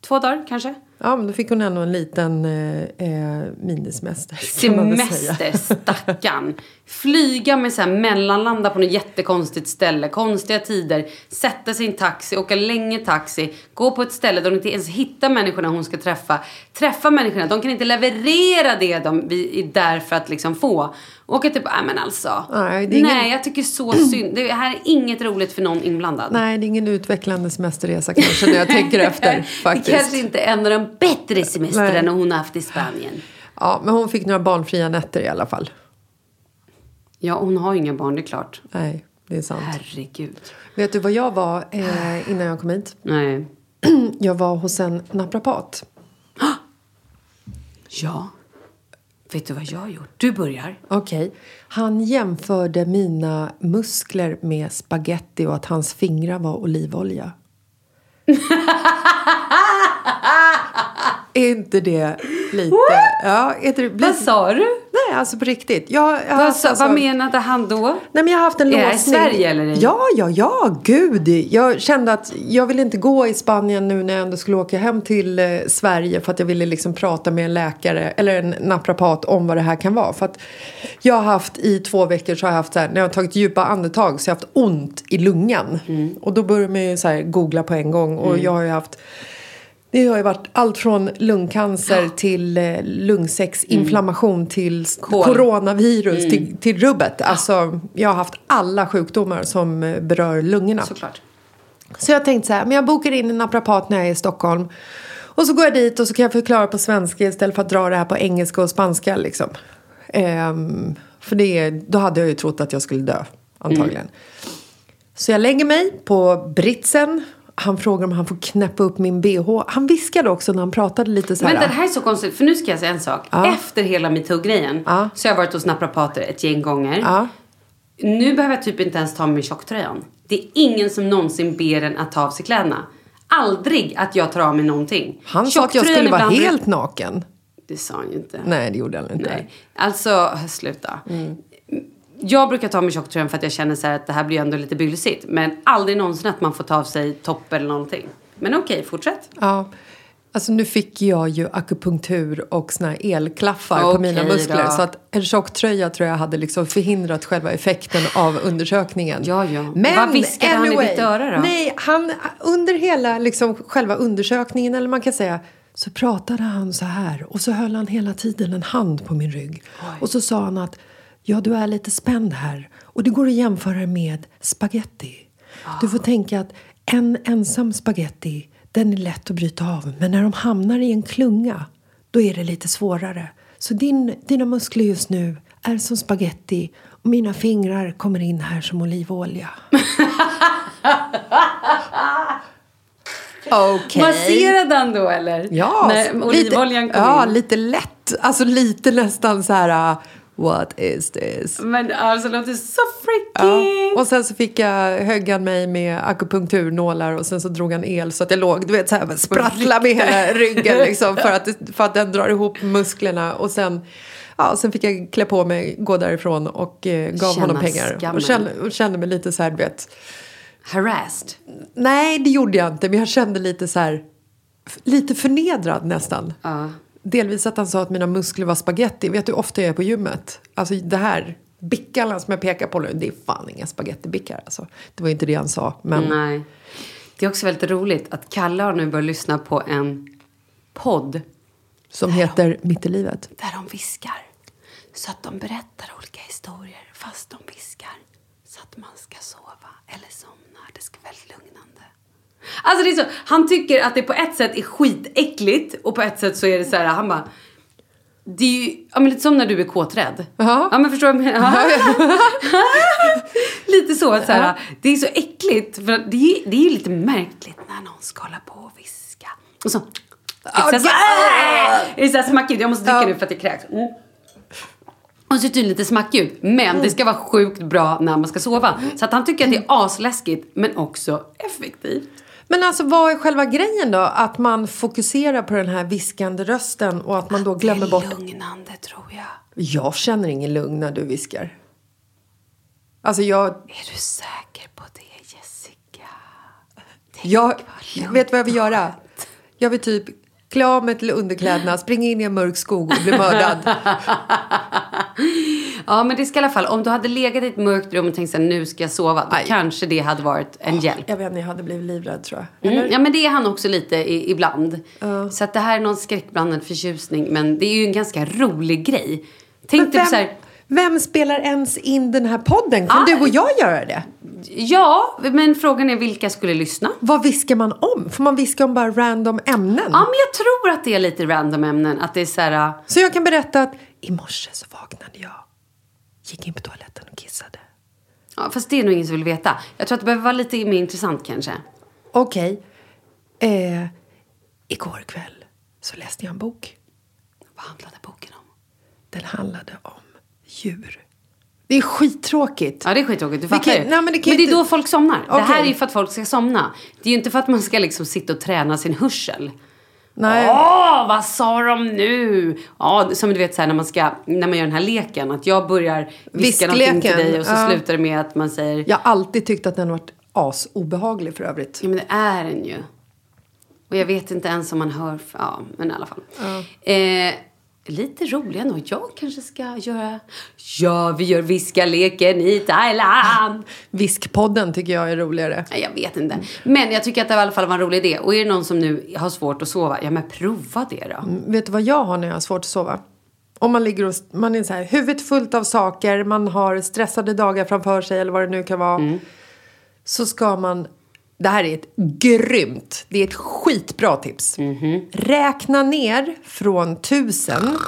Två dagar kanske? Ja, men då fick hon ändå en liten eh, eh, minisemester. Semester, stackarn. Flyga med så här mellanlanda på något jättekonstigt ställe, konstiga tider, sätta sig i en taxi, åka länge taxi, gå på ett ställe där hon inte ens hittar människorna hon ska träffa. Träffa människorna, de kan inte leverera det de vi är där för att liksom få. Åka typ, nej men alltså. Nej, det är ingen- Nej, jag tycker så synd. Det här är inget roligt för någon inblandad. Nej, det är ingen utvecklande semesterresa kanske när jag tänker efter faktiskt. Det kanske inte är en bättre semestrarna Nej. hon har haft i Spanien. Ja, men hon fick några barnfria nätter i alla fall. Ja, hon har ju inga barn, det är klart. Nej, det är sant. Herregud. Vet du vad jag var eh, innan jag kom hit? Nej. Jag var hos en naprapat. Ja. Vet du vad jag har gjort? Du börjar. Okej. Han jämförde mina muskler med spaghetti och att hans fingrar var olivolja. är inte det lite... Ja, är det, blir, Vad sa du? Nej, alltså på riktigt. Jag, jag Vad, alltså, vad menade han då? Nej, men jag har haft en Är det här i låsning. Sverige eller Ja, ja, ja, gud. Jag kände att jag ville inte gå i Spanien nu när jag ändå skulle åka hem till eh, Sverige för att jag ville liksom prata med en läkare eller en naprapat om vad det här kan vara. För att jag har haft i två veckor så har jag haft så här, när jag har tagit djupa andetag så har jag haft ont i lungan. Mm. Och då börjar man ju så här googla på en gång och jag har ju haft det har ju varit allt från lungcancer till eh, lungsäcksinflammation till s- Kol. coronavirus till, till rubbet. Alltså, jag har haft alla sjukdomar som eh, berör lungorna. Såklart. Så jag tänkte så här, men jag bokar in en naprapat när jag är i Stockholm. Och så går jag dit och så kan jag förklara på svenska istället för att dra det här på engelska och spanska liksom. Ehm, för det, då hade jag ju trott att jag skulle dö, antagligen. Så jag lägger mig på britsen. Han frågar om han får knäppa upp min bh. Han viskade också när han pratade lite så här. Vänta, det här är så konstigt. För nu ska jag säga en sak. Ja. Efter hela metoo-grejen Ja. så har jag varit hos naprapater ett gäng gånger. Ja. Nu behöver jag typ inte ens ta av mig tjocktröjan. Det är ingen som någonsin ber en att ta av sig kläderna. Aldrig att jag tar av mig någonting. Han sa att jag skulle vara helt naken. Det sa han ju inte. Nej, det gjorde han inte. Nej. Alltså, sluta. Jag brukar ta mig tjocktröjan för att jag känner så att det här blir ändå lite bylsigt. Men aldrig någonsin att man får ta av sig topp eller någonting. Men okej, fortsätt. Ja. Alltså nu fick jag ju akupunktur och såna här elklaffar på Okej mina muskler. då. Så att en tjocktröja tror jag hade liksom förhindrat själva effekten av undersökningen. Ja, ja. Men Vad viskade han i ditt öra då? Nej, han, under hela liksom, själva undersökningen, eller man kan säga, så pratade han så här. Och så höll han hela tiden en hand på min rygg. Och så sa han att, ja du är lite spänd här. Och det går att jämföra med spaghetti. Du får tänka att en ensam spaghetti, den är lätt att bryta av. Men när de hamnar i en klunga, då är det lite svårare. Så din, dina muskler just nu är som spaghetti och mina fingrar kommer in här som olivolja. Okej. Masserade han då eller? Ja, När olivoljan lite, kom ja in. lite lätt. Alltså lite nästan så här... uh, What is this? Men alltså det låter så Ja. freaky. Och sen så fick jag, högg han mig med akupunkturnålar och sen så drog han el så att jag låg, du vet så här, sprattla med hela ryggen liksom för att, för att den drar ihop musklerna och sen Ja, sen fick jag klä på mig, gå därifrån och eh, gav Känna honom pengar. skammen. Och kände, och kände mig lite så här, du vet. Harassed. Nej, det gjorde jag inte, men jag kände lite så här, lite förnedrad nästan. Ja. Delvis att han sa att mina muskler var spaghetti. Vet du hur ofta jag är på gymmet? Alltså det här, bickarna som jag pekar på nu, det är fan inga spagettibickar alltså. Det var inte det han sa, men Nej. Det är också väldigt roligt att Kalle har nu börjat lyssna på en podd som heter Mitt i livet. där de viskar. Så att de berättar olika historier fast de viskar. Så att man ska sova eller somna. Det ska vara väldigt lugnande. Alltså det är så, han tycker att det på ett sätt är skitäckligt och på ett sätt så är det så här, han bara det är ju ja, men lite som när du är kåträdd. Ja. Ja men förstår du? menar? lite så att så här, det är så äckligt. För det är, det är ju lite märkligt när någon ska hålla på och viska. Och så... Så här, det är så här smackigt. Jag måste dricka nu för att jag kräks. Mm. Och så är det tydligen lite smackigt. Men det ska vara sjukt bra när man ska sova. Så att han tycker att det är asläskigt men också effektivt. Men alltså vad är själva grejen då? Att man fokuserar på den här viskande rösten och att man då glömmer bort... Det är lugnande tror jag. Jag känner ingen lugn när du viskar. Alltså jag... Är du säker på det Jessica? Jag vet vad jag vill göra? Jag vill typ klä av mig till underkläderna, springa in i en mörk skog och bli mördad. Ja men det ska i alla fall, om du hade legat i ett mörkt rum och tänkt här, nu ska jag sova. Då kanske det hade varit en hjälp. Jag vet inte, jag hade blivit livrädd tror jag. Mm, ja men det är han också lite i, ibland. Så att det här är någon skräckblandad förtjusning. Men det är ju en ganska rolig grej. Tänk dig vem, så här, vem spelar ens in den här podden? Kan Ah. du och jag göra det? ja men frågan är vilka skulle lyssna? Vad viskar man om? Får man viska om bara random ämnen? Ja men jag tror att det är lite random ämnen. Att det är så här, Så jag kan berätta att i morse så vaknade jag, gick in på toaletten och kissade. ja, fast det är nog ingen som vill veta. Jag tror att det behöver vara lite mer intressant kanske. Okej. Eh, igår kväll så läste jag en bok. Vad handlade boken om? Den handlade om djur. Det är skittråkigt. Ja det är skittråkigt, du Det fattar ju. nej, men men det det, kan ju är inte- då folk somnar. Det här är ju för att folk ska somna. Det är ju inte för att man ska liksom sitta och träna sin hörsel. Nej. Åh, vad sa de nu? Ja, som du vet så här, när man ska, när man gör den här leken. Att jag börjar viska någonting till dig och så ja. slutar det med att man säger Jag har alltid tyckt att den har varit asobehaglig för övrigt. Ja, men det är den ju. Och jag vet inte ens om man hör... Ja, men i alla fall. Eh, lite roligare nog. Jag kanske ska göra... Ja, vi gör viskaleken i Thailand. Viskpodden tycker jag är roligare. Nej, jag vet inte. Men jag tycker att det i alla fall var en rolig idé. Och är det någon som nu har svårt att sova, ja men prova det då. Vet du vad jag har när jag har svårt att sova? Om man ligger och man är så här, huvudet fullt av saker, man har stressade dagar framför sig eller vad det nu kan vara. Så ska man, det här är ett grymt, det är ett skitbra tips. Räkna ner från tusen.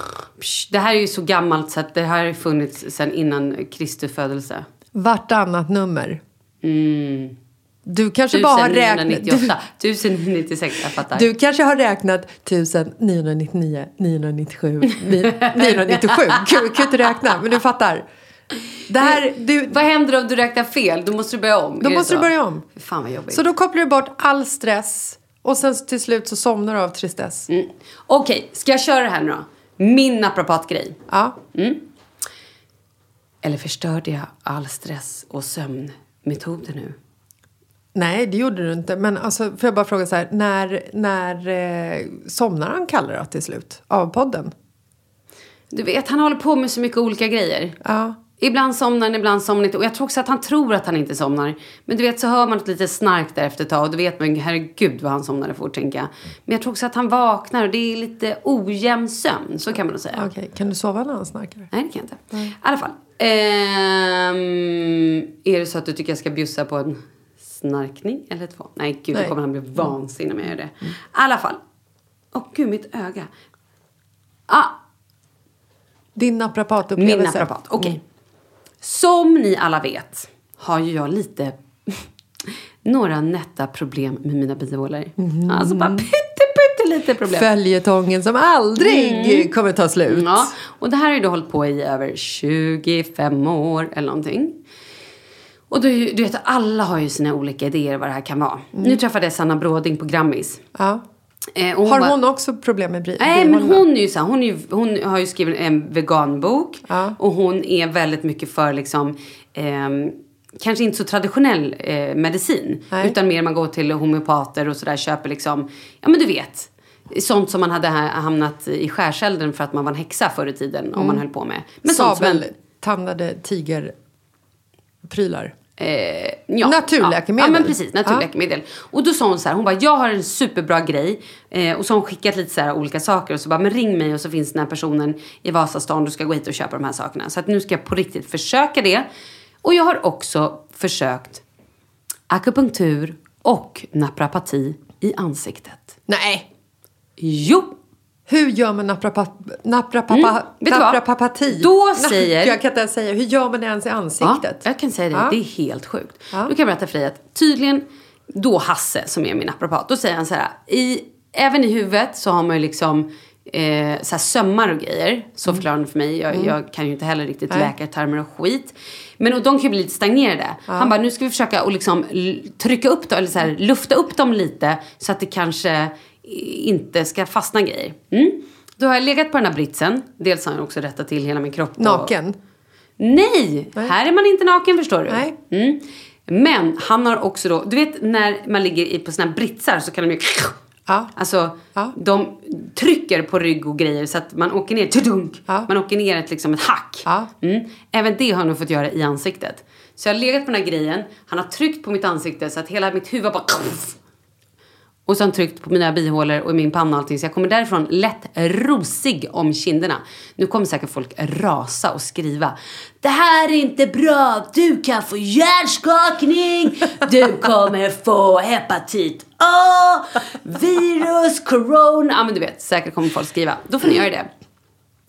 Det här är ju så gammalt så att det här har funnits sedan innan Kristi födelse. vartannat nummer. Mm. Du kanske bara har räknat... 1998. 1096, jag fattar. Du, du kanske har räknat 1999, 997, ni- 997. Kul, kul inte räkna, men du fattar. Det här, du, Vad händer om du räknar fel? Då måste du börja om. Då måste så? du börja om. Fan vad jobbigt. så då kopplar du bort all stress och sen till slut så somnar du av tristess. Mm. Okej, ska jag köra det här nu då? Min naprapatgrej. Ja. Eller förstörde jag all stress och sömnmetoder nu? Nej, det gjorde du inte. Men alltså, får jag bara fråga så här, när, när eh, somnar han Kalle då till slut? Av podden? Du vet, han håller på med så mycket olika grejer. Ja. Ibland somnar han, ibland somnar han inte. Och jag tror också att han tror att han inte somnar. Men du vet, så hör man ett litet snark där efter ett tag. Och då vet man, herregud vad han somnade fort, tänker jag. Men jag tror också att han vaknar och det är lite ojämn sömn. Så kan man nog säga. Okej, kan du sova när han snarkar? Nej, det kan jag inte. I alla fall. Ehm, är det så att du tycker jag ska bjussa på en snarkning eller två? Nej, gud, Nej. då kommer han bli vansinnig om jag gör det. I alla fall. Åh, gud, mitt öga. Ah, Din min naprapatupplevelse? naprapat. Okej. Som ni alla vet har ju jag lite några nätta problem med mina bihålor. Alltså bara pytte, pytte lite problem. Följetongen som aldrig kommer ta slut. Mm. Ja, och det här har ju då hållit på i över 25 år eller någonting. Och ju- du vet, alla har ju sina olika idéer vad det här kan vara. Nu träffade jag Sanna Bråding på Grammis. Ja. Eh, och Har bara- hon också problem med bry- Nej, men bihålorna? hon är ju så här, hon, är ju, hon har ju skrivit en veganbok. Ja. Och hon är väldigt mycket för liksom, ehm, kanske inte så traditionell eh, medicin. Nej. Utan mer man går till homeopater och sådär, köper liksom, ja men du vet. Sånt som man hade ha- hamnat i skärselden för att man var en häxa förr i tiden. Om man höll på med. Men sånt som en, Sabeltandade tigerprylar. Eh, ja, Naturläkemedel. Ja, ja men precis, naturläkemedel. Och då sa hon så här, hon bara, jag har en superbra grej. Eh, och så har hon skickat lite så här olika saker och så bara, men ring mig och så finns den här personen i Vasastan, du ska gå hit och köpa de här sakerna. Så att nu ska jag på riktigt försöka det. Och jag har också försökt akupunktur och naprapati i ansiktet. Nej! Jo! Hur gör man Mm, vad? naprapati? Då säger- Jag kan inte ens säga. Hur gör man det ens i ansiktet? Ja, jag kan säga det. Ja. Det är helt sjukt. Ja. Då kan jag berätta för dig att tydligen, då Hasse som är min naprapat, då säger han så här. I, även i huvudet så har man ju liksom eh, så här sömmar och grejer. Så förklarar han för mig. Jag, jag kan ju inte heller riktigt Mm. Nej. läkartermer och skit. Men och de kan ju bli lite stagnerade. Han bara, nu ska vi försöka att liksom trycka upp dem, eller så här, lufta upp dem lite. Så att det kanske inte ska fastna grejer. Mm. Då har jag legat på den här britsen. Dels har han också rättat till hela min kropp. och- Naken? Nej, här är man inte naken förstår du. Nej. Mm. Men han har också då, du vet när man ligger i, på såna här britsar så kan de ju Ja. Alltså, Ja. de trycker på rygg och grejer så att man åker ner, tudunk, Ja. man åker ner ett, liksom ett hack. Ja. Mm. Även det har han nog fått göra i ansiktet. Så jag har legat på den här grejen, han har tryckt på mitt ansikte så att hela mitt huvud bara och han tryckt på mina bihålor och i min panna och allting. Så jag kommer därifrån lätt rosig om kinderna. Nu kommer säkert folk rasa och skriva. Det här är inte bra. Du kan få hjärnskakning. Du kommer få hepatit A. Virus, corona. Ja men du vet, säkert kommer folk skriva. Då får ni göra det.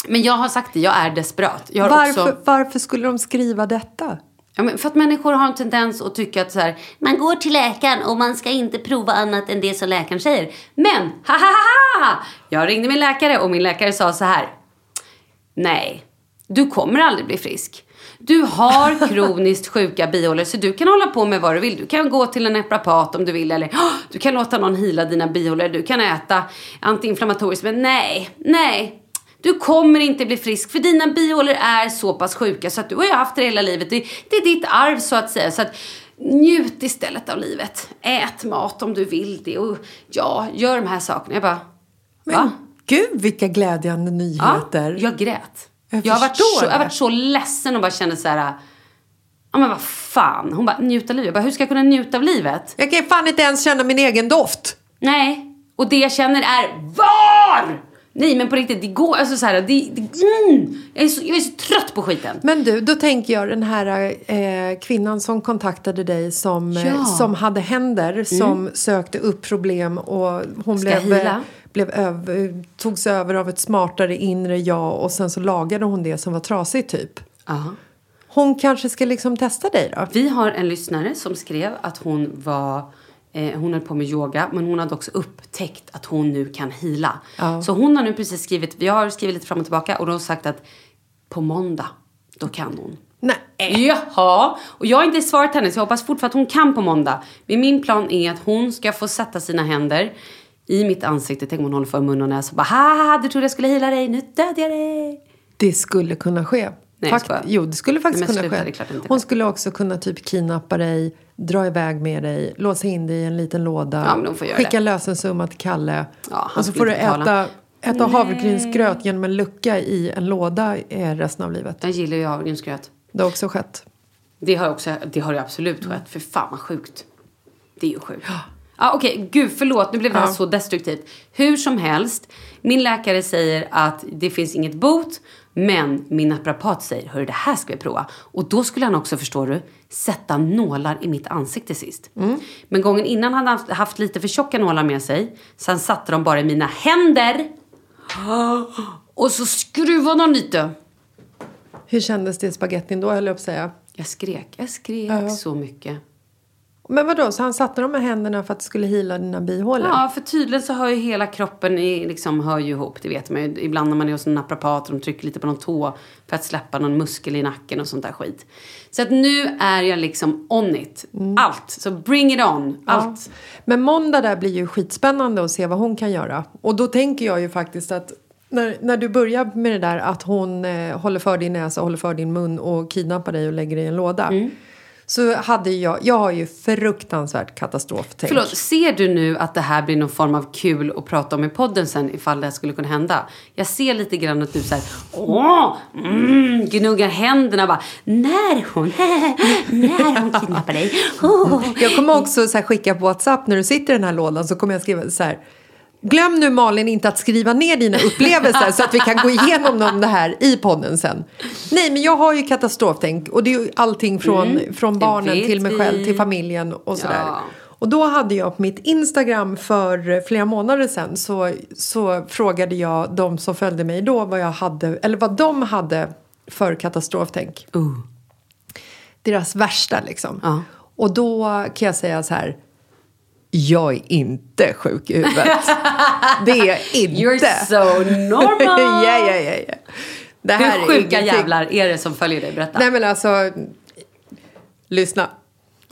Men jag har sagt det, jag är desperat. Jag Varför, också... varför skulle de skriva detta? Ja, men för att människor har en tendens att tycka att så här, man går till läkaren och man ska inte prova annat än det som läkaren säger. Men, ha ha ha! ha! Jag ringde min läkare och min läkare sa så här. Nej, Du kommer aldrig bli frisk. Du har kroniskt sjuka bihålor så du kan hålla på med vad du vill. Du kan gå till en naprapat om du vill eller "Åh, du kan låta någon hila dina bihålor. Du kan äta antiinflammatoriskt men nej, nej. Du kommer inte bli frisk för dina bihålor är så pass sjuka så att du har ju haft det hela livet. Det, det är ditt arv så att säga. Så att njut istället av livet. Ät mat om du vill det och ja, gör de här sakerna. Jag bara, va? Gud, vilka glädjande nyheter. Ja, jag grät. Jag Jag, har varit så, jag varit så ledsen och bara kände så här. Ja men vad fan. Hon bara, njuta av livet. Jag bara, hur ska jag kunna njuta av livet? Jag kan fan inte ens känna min egen doft. Nej. Och det jag känner är VAR! Nej men på riktigt, det går, alltså så här, det, det, mm, jag, är så, jag är så trött på skiten. Men du, då tänker jag den här eh, kvinnan som kontaktade dig som, eh, Ja. Mm. som hade händer, som sökte upp problem och hon Ska blev, hila. blev över, togs över av ett smartare inre jag och sen så lagade hon det som var trasigt typ. Ja. Hon kanske ska liksom testa dig då? Vi har en lyssnare som skrev att hon var eh, hon höll på med yoga men hon hade också upptäckt att hon nu kan hila. Ja. Så hon har nu precis skrivit, vi har skrivit lite fram och tillbaka och då har sagt att på måndag, då kan hon. Nej. Jaha, och jag har inte svarat henne så jag hoppas fortfarande att hon kan på måndag. Men min plan är att hon ska få sätta sina händer i mitt ansikte. Tänk om hon håller för mun och näsa och bara ha du trodde jag skulle hila dig, nu dödade jag dig. Det skulle kunna ske. Nej, jag Fakt- skojar. jo, det skulle faktiskt Nej, kunna ske. Hon skulle också kunna typ kidnappa dig, dra iväg med dig, låsa in dig i en liten låda, Ja, men får skicka det. lösensumma till Kalle. Ja, och så får du betala. äta, äta havregrynsgröt genom en lucka i en låda eh, resten av livet. Jag gillar ju havregrynsgröt. Det har också skett. Det har, också, det har ju absolut skett. För fan vad sjukt. Det är ju sjukt. Ja, Okej, gud förlåt. Nu blev det här Ja. så destruktivt. Hur som helst. Min läkare säger att det finns inget bot. Men min naprapat säger, hörru det här ska vi prova. Och då skulle han också, förstår du, sätta nålar i mitt ansikte sist. Men gången innan hade han haft, lite för tjocka nålar med sig. Så han satte dem bara i mina händer. Och så skruvade han lite. Hur kändes det i spagettin då, höll jag på att säga? Jag skrek, jag skrek Ja. så mycket. Men vadå, så han satte dem med händerna för att det skulle hila dina bihålor? Ja, för tydligen så hör ju hela kroppen i, liksom, hör ju ihop. Det vet man ju. Ibland när man är hos en naprapat och de trycker lite på någon tå för att släppa någon muskel i nacken och sånt där skit. Så att nu är jag liksom on it. Allt. Så bring it on. Allt. Men måndag där blir ju skitspännande att se vad hon kan göra. Och då tänker jag ju faktiskt att när, när du börjar med det där att hon eh, håller för din näsa, håller för din mun och kidnappar dig och lägger dig i en låda. Mm. Så hade jag, jag har ju fruktansvärt katastroftänk. Förlåt, ser du nu att det här blir någon form av kul att prata om i podden sen ifall det här skulle kunna hända? Jag ser lite grann att du såhär, åh, mm, gnuggar händerna bara, när hon, när hon kidnappar dig. Oh. Jag kommer också så här skicka på WhatsApp när du sitter i den här lådan så kommer jag skriva så här. Glöm nu Malin inte att skriva ner dina upplevelser så att vi kan gå igenom dem det här i podden sen. Nej men jag har ju katastroftänk och det är ju allting från, från det barnen till mig vi. själv till familjen och sådär. Ja. Och då hade jag på mitt Instagram för flera månader sedan så, så frågade jag de som följde mig då vad jag hade, eller vad de hade för katastroftänk. Uh. Deras värsta liksom. Ja. Och då kan jag säga så här. Jag är inte sjuk i huvudet. Det är jag inte. You're so normal. ja, ja, ja, ja. Det här Hur är sjuka ingenting. jävlar är det som följer dig? Berätta. Nej men alltså, lyssna.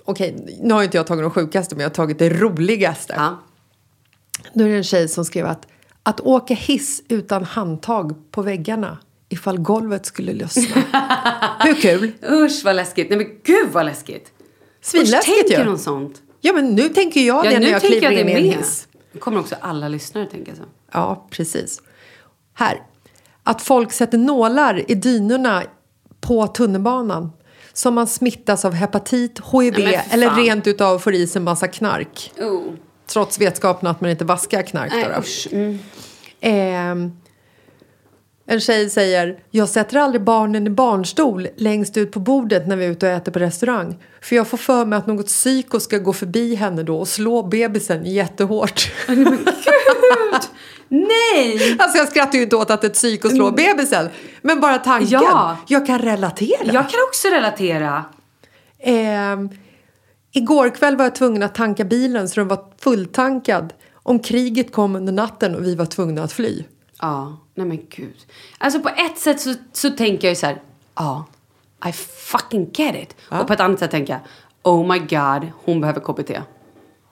Okej, nu har inte jag tagit de sjukaste men jag har tagit det roligaste. Ja. Då är det en tjej som skrev att att åka hiss utan handtag på väggarna ifall golvet skulle lossna. Hur kul? Usch vad läskigt. Nej men gud vad läskigt. Svinläskigt Usch, tänker ju. hon sånt? Ja men nu tänker jag Ja, det när jag kliver jag in det i en hiss. Nu kommer också alla lyssnare tänka så. Ja, precis. Här. Att folk sätter nålar i dynorna på tunnelbanan. Som man smittas av hepatit, HIV för eller rent utav får i sig en massa knark. Oh. Trots vetskapen att man inte vaskar knark. Nej då. Mm. Ehm, en tjej säger, jag sätter aldrig barnen i barnstol längst ut på bordet när vi är ute och äter på restaurang. För jag får för mig att något psyko ska gå förbi henne då och slå bebisen jättehårt. Nej! Alltså jag skrattar ju inte åt att ett psyko slår bebisen. Men bara tanken. Mm. Ja. Jag kan relatera. Jag kan också relatera. Ehm, igår kväll var jag tvungen att tanka bilen så den var fulltankad. Om kriget kom under natten och vi var tvungna att fly. Ja, nej men gud. Alltså på ett sätt så, så tänker jag ju så här, ja, I fucking get it. Och på ett annat sätt tänker jag, oh my god, hon behöver KBT.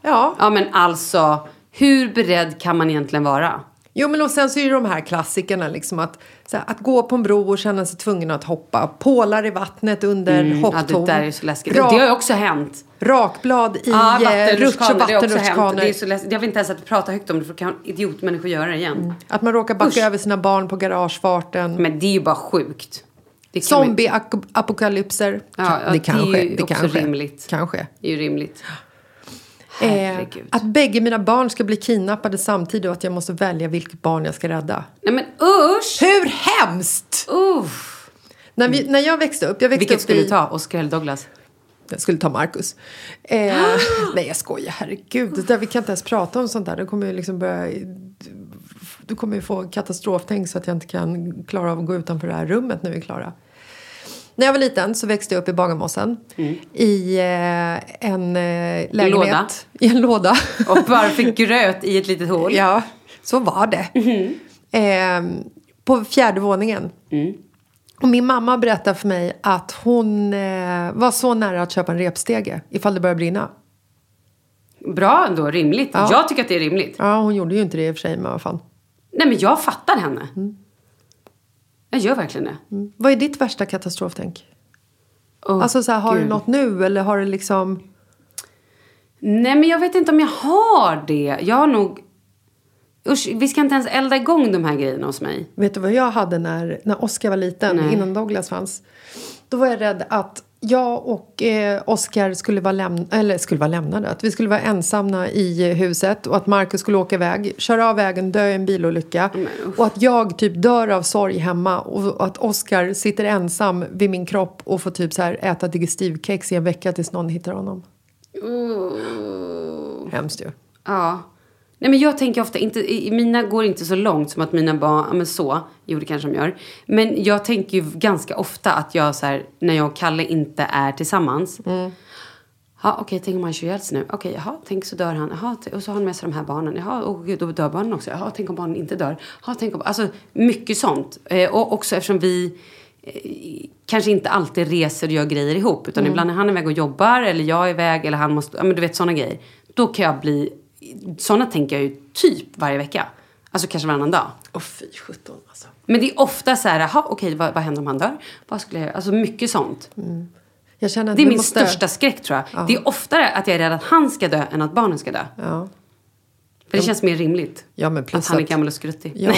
Ja. Ja men alltså, hur beredd kan man egentligen vara? Jo, men och sen så är det de här klassikerna, liksom att, här, att gå på en bro och känna sig tvungen att hoppa. Pålar i vattnet under Mm, Ja, hopptorn. det där är så läskigt. Rak- Det har ju också hänt. Rakblad i Ja, ja, vattenrutschkanor. Det har också hänt. vattenrutschkanor. Det är så läskigt. Jag vill inte ens att pratar högt om det för kan idiotmänniskor göra det igen. Att man råkar backa Usch. över sina barn på garagefarten. Men det är ju bara sjukt. Zombie-apokalypser. Ja, ja, det det är ske. ju Det också kan ske. rimligt. Kan ske. Det är ju rimligt. Eh, att bägge mina barn ska bli kidnappade samtidigt och att jag måste välja vilket barn jag ska rädda. Nej men usch! Hur hemskt! Uff. När, vi, när jag växte upp, jag växte Vilket upp skulle du ta? Oscar eller Douglas? Jag skulle ta Marcus. Eh, nej, jag skojar. Herregud. Det där, vi kan inte ens prata om sånt där. Det kommer ju liksom börja... Du kommer ju få katastroftänk så att jag inte kan klara av att gå utanför det här rummet när vi är klara. När jag var liten så växte jag upp i Bagarmossen. I eh, en eh, lägenhet. Låda. I en låda. Och bara fick gröt i ett litet hål. ja, så var det. Eh, på fjärde våningen. Och min mamma berättade för mig att hon eh, var så nära att köpa en repstege ifall det började brinna. Bra ändå, rimligt. Ja. Jag tycker att det är rimligt. Ja, hon gjorde ju inte det i och för sig, men vad fan. Nej men jag fattar henne. Mm. Jag gör verkligen det. Vad är ditt värsta katastroftänk? Åh, alltså så här, har du Gud. något nu eller har du liksom... Nej men jag vet inte om jag har det. Jag har nog... Usch, vi ska inte ens elda igång de här grejerna hos mig. Vet du vad jag hade när, när Oscar var liten, Nej. innan Douglas fanns? Då var jag rädd att jag och eh, Oscar skulle vara, läm- eller skulle vara lämnade. Att vi skulle vara ensamma i huset och att Marcus skulle åka iväg, köra av vägen, dö i en bilolycka. Och att jag typ dör av sorg hemma och att Oscar sitter ensam vid min kropp och får typ så här äta digestivkex i en vecka tills någon hittar honom. Hemskt ju. Ja. Nej men jag tänker ofta, inte, mina går inte så långt som att mina barn, ja men så, jo det kanske de gör. Men jag tänker ju ganska ofta att jag så här, när jag och Kalle inte är tillsammans. Ja okej, tänk om han kör ihjäl sig nu. Okej, jaha, tänk så dör han. Jaha, och så har han med sig de här barnen. Jaha, gud, då dör barnen också. Jaha, tänk om barnen inte dör. Jaha, tänk om, alltså mycket sånt. Eh, och också eftersom vi eh, kanske inte alltid reser och gör grejer ihop. Utan ibland är han iväg och jobbar eller jag är iväg eller han måste, ja men du vet sådana grejer. Då kan jag bli, sådana tänker jag ju typ varje vecka. Alltså kanske varannan dag. Åh fy sjutton alltså. Men det är ofta så här, jaha okej vad, vad händer om han dör? Vad skulle jag göra? Alltså mycket sånt. Att Det är min måste... största skräck tror jag. Det är oftare att jag är rädd att han ska dö än att barnen ska dö. Ja. För det känns mer rimligt. Ja, men plus att han är gammal och skruttig. Ja.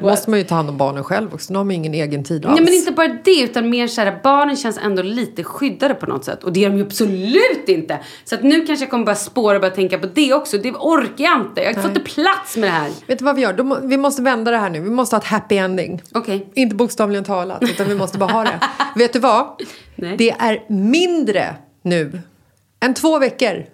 Måste man ju ta hand om barnen själv också. De har man ingen egen tid alls. Nej men inte bara det utan mer såhär, barnen känns ändå lite skyddade på något sätt. Och det är de ju absolut inte. Så att nu kanske jag kommer börja spåra och börja tänka på det också. Det orkar jag inte. Jag får inte plats med det här. Vet du vad vi gör? Vi måste vända det här nu. Vi måste ha ett happy ending. Okej. Inte bokstavligen talat, utan vi måste bara ha det. Vet du vad? Nej. Det är mindre nu än två veckor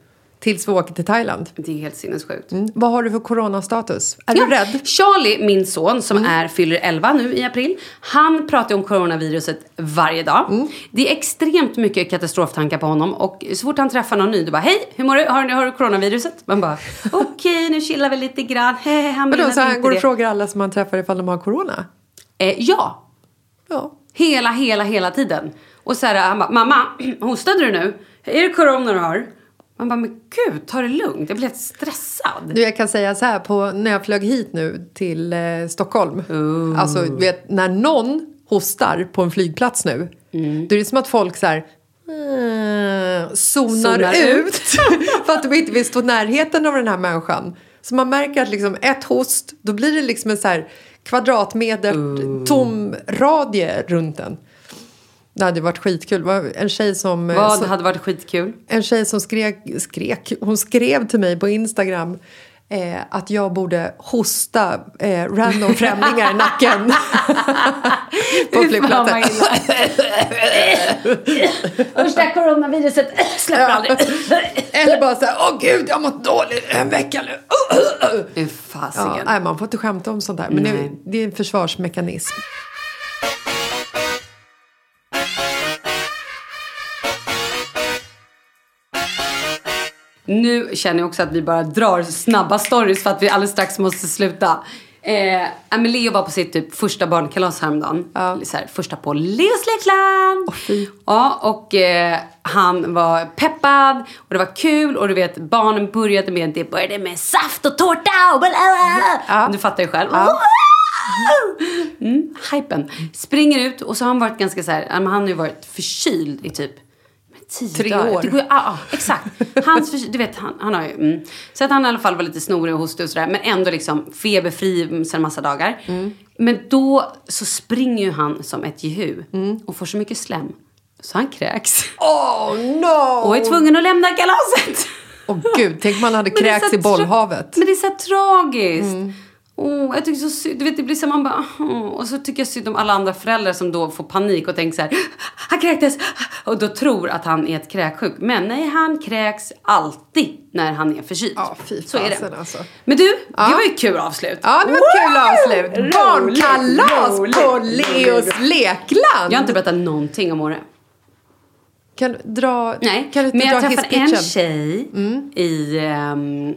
tills vi åker till Thailand. Det är helt sinnessjukt. Mm. Vad har du för coronastatus? Är Ja, du rädd? Mm. Charlie, min son, som är, fyller 11 nu i april. Han pratar om coronaviruset varje dag. Mm. Det är extremt mycket katastroftankar på honom. Och så fort han träffar någon ny, då bara Hej, hur mår du? Har, du- har du coronaviruset? Man bara Okej, nu chillar vi lite grann. Hehe, han Vadå, så han går och frågar alla som han träffar ifall de har corona? Eh, ja, Ja. hela, hela, hela tiden. Och så här, han bara, mamma, hostade du nu? Är det corona du har? Man bara, men gud, ta det lugnt. Jag blir helt stressad. Du, jag kan säga så här, på, när jag flög hit nu till eh, Stockholm. Alltså, du vet, när någon hostar på en flygplats nu. Då är det som att folk så här, eh, zonar, Zonar ut. ut. för att de inte vill stå närheten av den här människan. Så man märker att liksom ett host, då blir det liksom en så här kvadratmeter tom radie runt den. Det hade varit skitkul. Var en tjej som... eh, Vad som hade varit skitkul? en tjej som skrek, skrek, hon skrev till mig på Instagram eh, att jag borde hosta eh, random främlingar i nacken. på flygplatsen. Usch, det här coronaviruset släpper aldrig. Eller bara så här, åh gud, jag har mått dåligt en vecka nu. Fy Ja, nej, man får inte skämta om sånt här. Men det, det är en försvarsmekanism. Nu känner jag också att vi bara drar snabba stories för att vi alldeles strax måste sluta. Eh, Leo var på sitt typ, första barnkalas häromdagen. Ja. Så här, första på Leos lekland. Oh, ja, och eh, han var peppad och det var kul och du vet barnen började med, det började med saft och tårta och bla, bla. Ja. Du fattar ju själv. Ja. Mm, hypen. Springer ut och så har han varit ganska så här, han har ju varit förkyld i typ tio Tre dagar. år. Det går, ja, ja, exakt. Hans, du vet, han, han har ju, mm. Så att han i alla fall var lite snorig och hostig och sådär. Men ändå liksom feberfri sedan massa dagar. Mm. Men då så springer ju han som ett jehu. Mm. Och får så mycket slem. Så han kräks. Oh no! Och är tvungen att lämna kalaset. Åh oh, gud, tänk man hade kräkts i bollhavet. Men det är så tragiskt. Oh, jag tycker så synd. Du vet, det blir så man bara... Oh. Och så tycker jag synd om alla andra föräldrar som då får panik och tänker så här... Han kräktes! Och då tror att han är ett kräksjuk. Men nej, han kräks alltid när han är förkyld. Ja, fy så är fasen det. alltså. Men du, det var ju kul avslut. Ja, det var ett kul avslut. Barnkalas på. Leos lekland. Jag har inte berättat någonting om Åre. Kan du dra, Nej, kan du men jag träffade en tjej i um,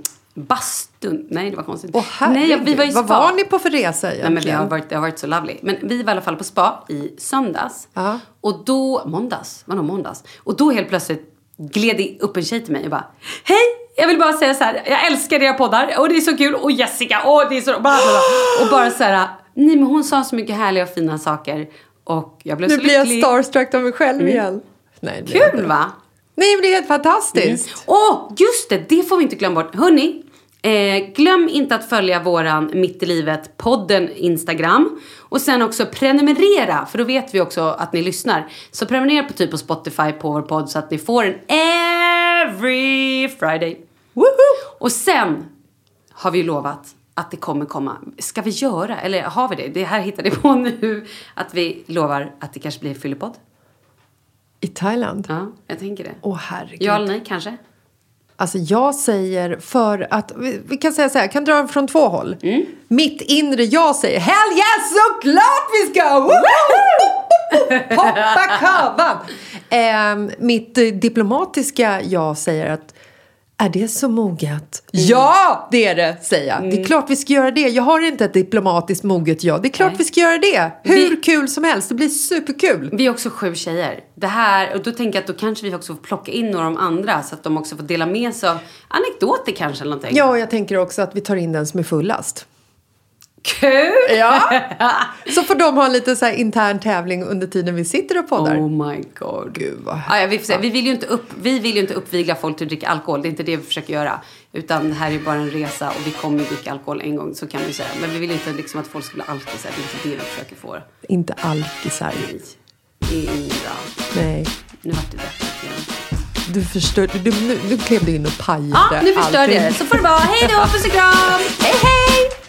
bastun. Nej, det var konstigt. Åh Nej, vi var i vad spa. var ni på för resa Nej, egentligen? men vi har varit, det har varit så lovely. Men vi var i alla fall på spa i söndags. Ja. Och då, måndags, vadå måndags? Och då helt plötsligt gled det upp en tjej till mig och bara Hej! Jag vill bara säga så här, jag älskar era poddar och det är så kul och Jessica, och det är så bla, bla, bla. Och bara så här, nej men hon sa så mycket härliga och fina saker och jag blev Nu så blir jag lycklig. starstruck av mig själv igen. Nej, det Kul va? Nej, men det är helt fantastiskt. Åh, just det! Det får vi inte glömma bort. Hörni, eh, glöm inte att följa våran Mitt i livet podden Instagram. Och sen också prenumerera, för då vet vi också att ni lyssnar. Så prenumerera på typ på Spotify på vår podd så att ni får den every Friday. Woho! Och sen har vi lovat att det kommer komma. Ska vi göra, eller har vi det? Det här hittade jag på nu. Att vi lovar att det kanske blir fyllepodd. I Thailand? Ja, jag tänker det. Åh herregud. Ja eller nej, kanske? Alltså jag säger för att, vi, kan säga så här, jag kan dra från två håll. Mm. Mitt inre jag säger hell yes såklart vi ska! Hoppa kavan! Eh, mitt diplomatiska jag säger att är det så moget? Ja, det är det, säger jag. Det är klart vi ska göra det. Jag har inte ett diplomatiskt moget jag. Det är klart Nej. vi ska göra det. Hur Vi- kul som helst. Det blir superkul. Vi är också sju tjejer. Det här, och då tänker jag att då kanske vi också får plocka in några av de andra så att de också får dela med sig av anekdoter kanske eller någonting. Ja, jag tänker också att vi tar in den som är fullast. Kul! Ja. Så får de ha en lite så här intern tävling under tiden vi sitter och poddar. Oh my god. Gud vad Ah, ja, vi, får vi, vill ju inte upp, vi vill ju inte uppvigla folk till att dricka alkohol. Det är inte det vi försöker göra. Utan det här är bara en resa och vi kommer dricka alkohol en gång, så kan vi säga. Men vi vill inte liksom att folk ska bli alkisar. Det är inte det vi försöker få. Inte alkisar. Nej. Det är. Nej. Nu vart det deppigt igen. Du förstör, du, nu, nu klev du in och pajade Ja, nu förstörde jag det. Så får det vara. Hej då, puss och kram! Hej, hej!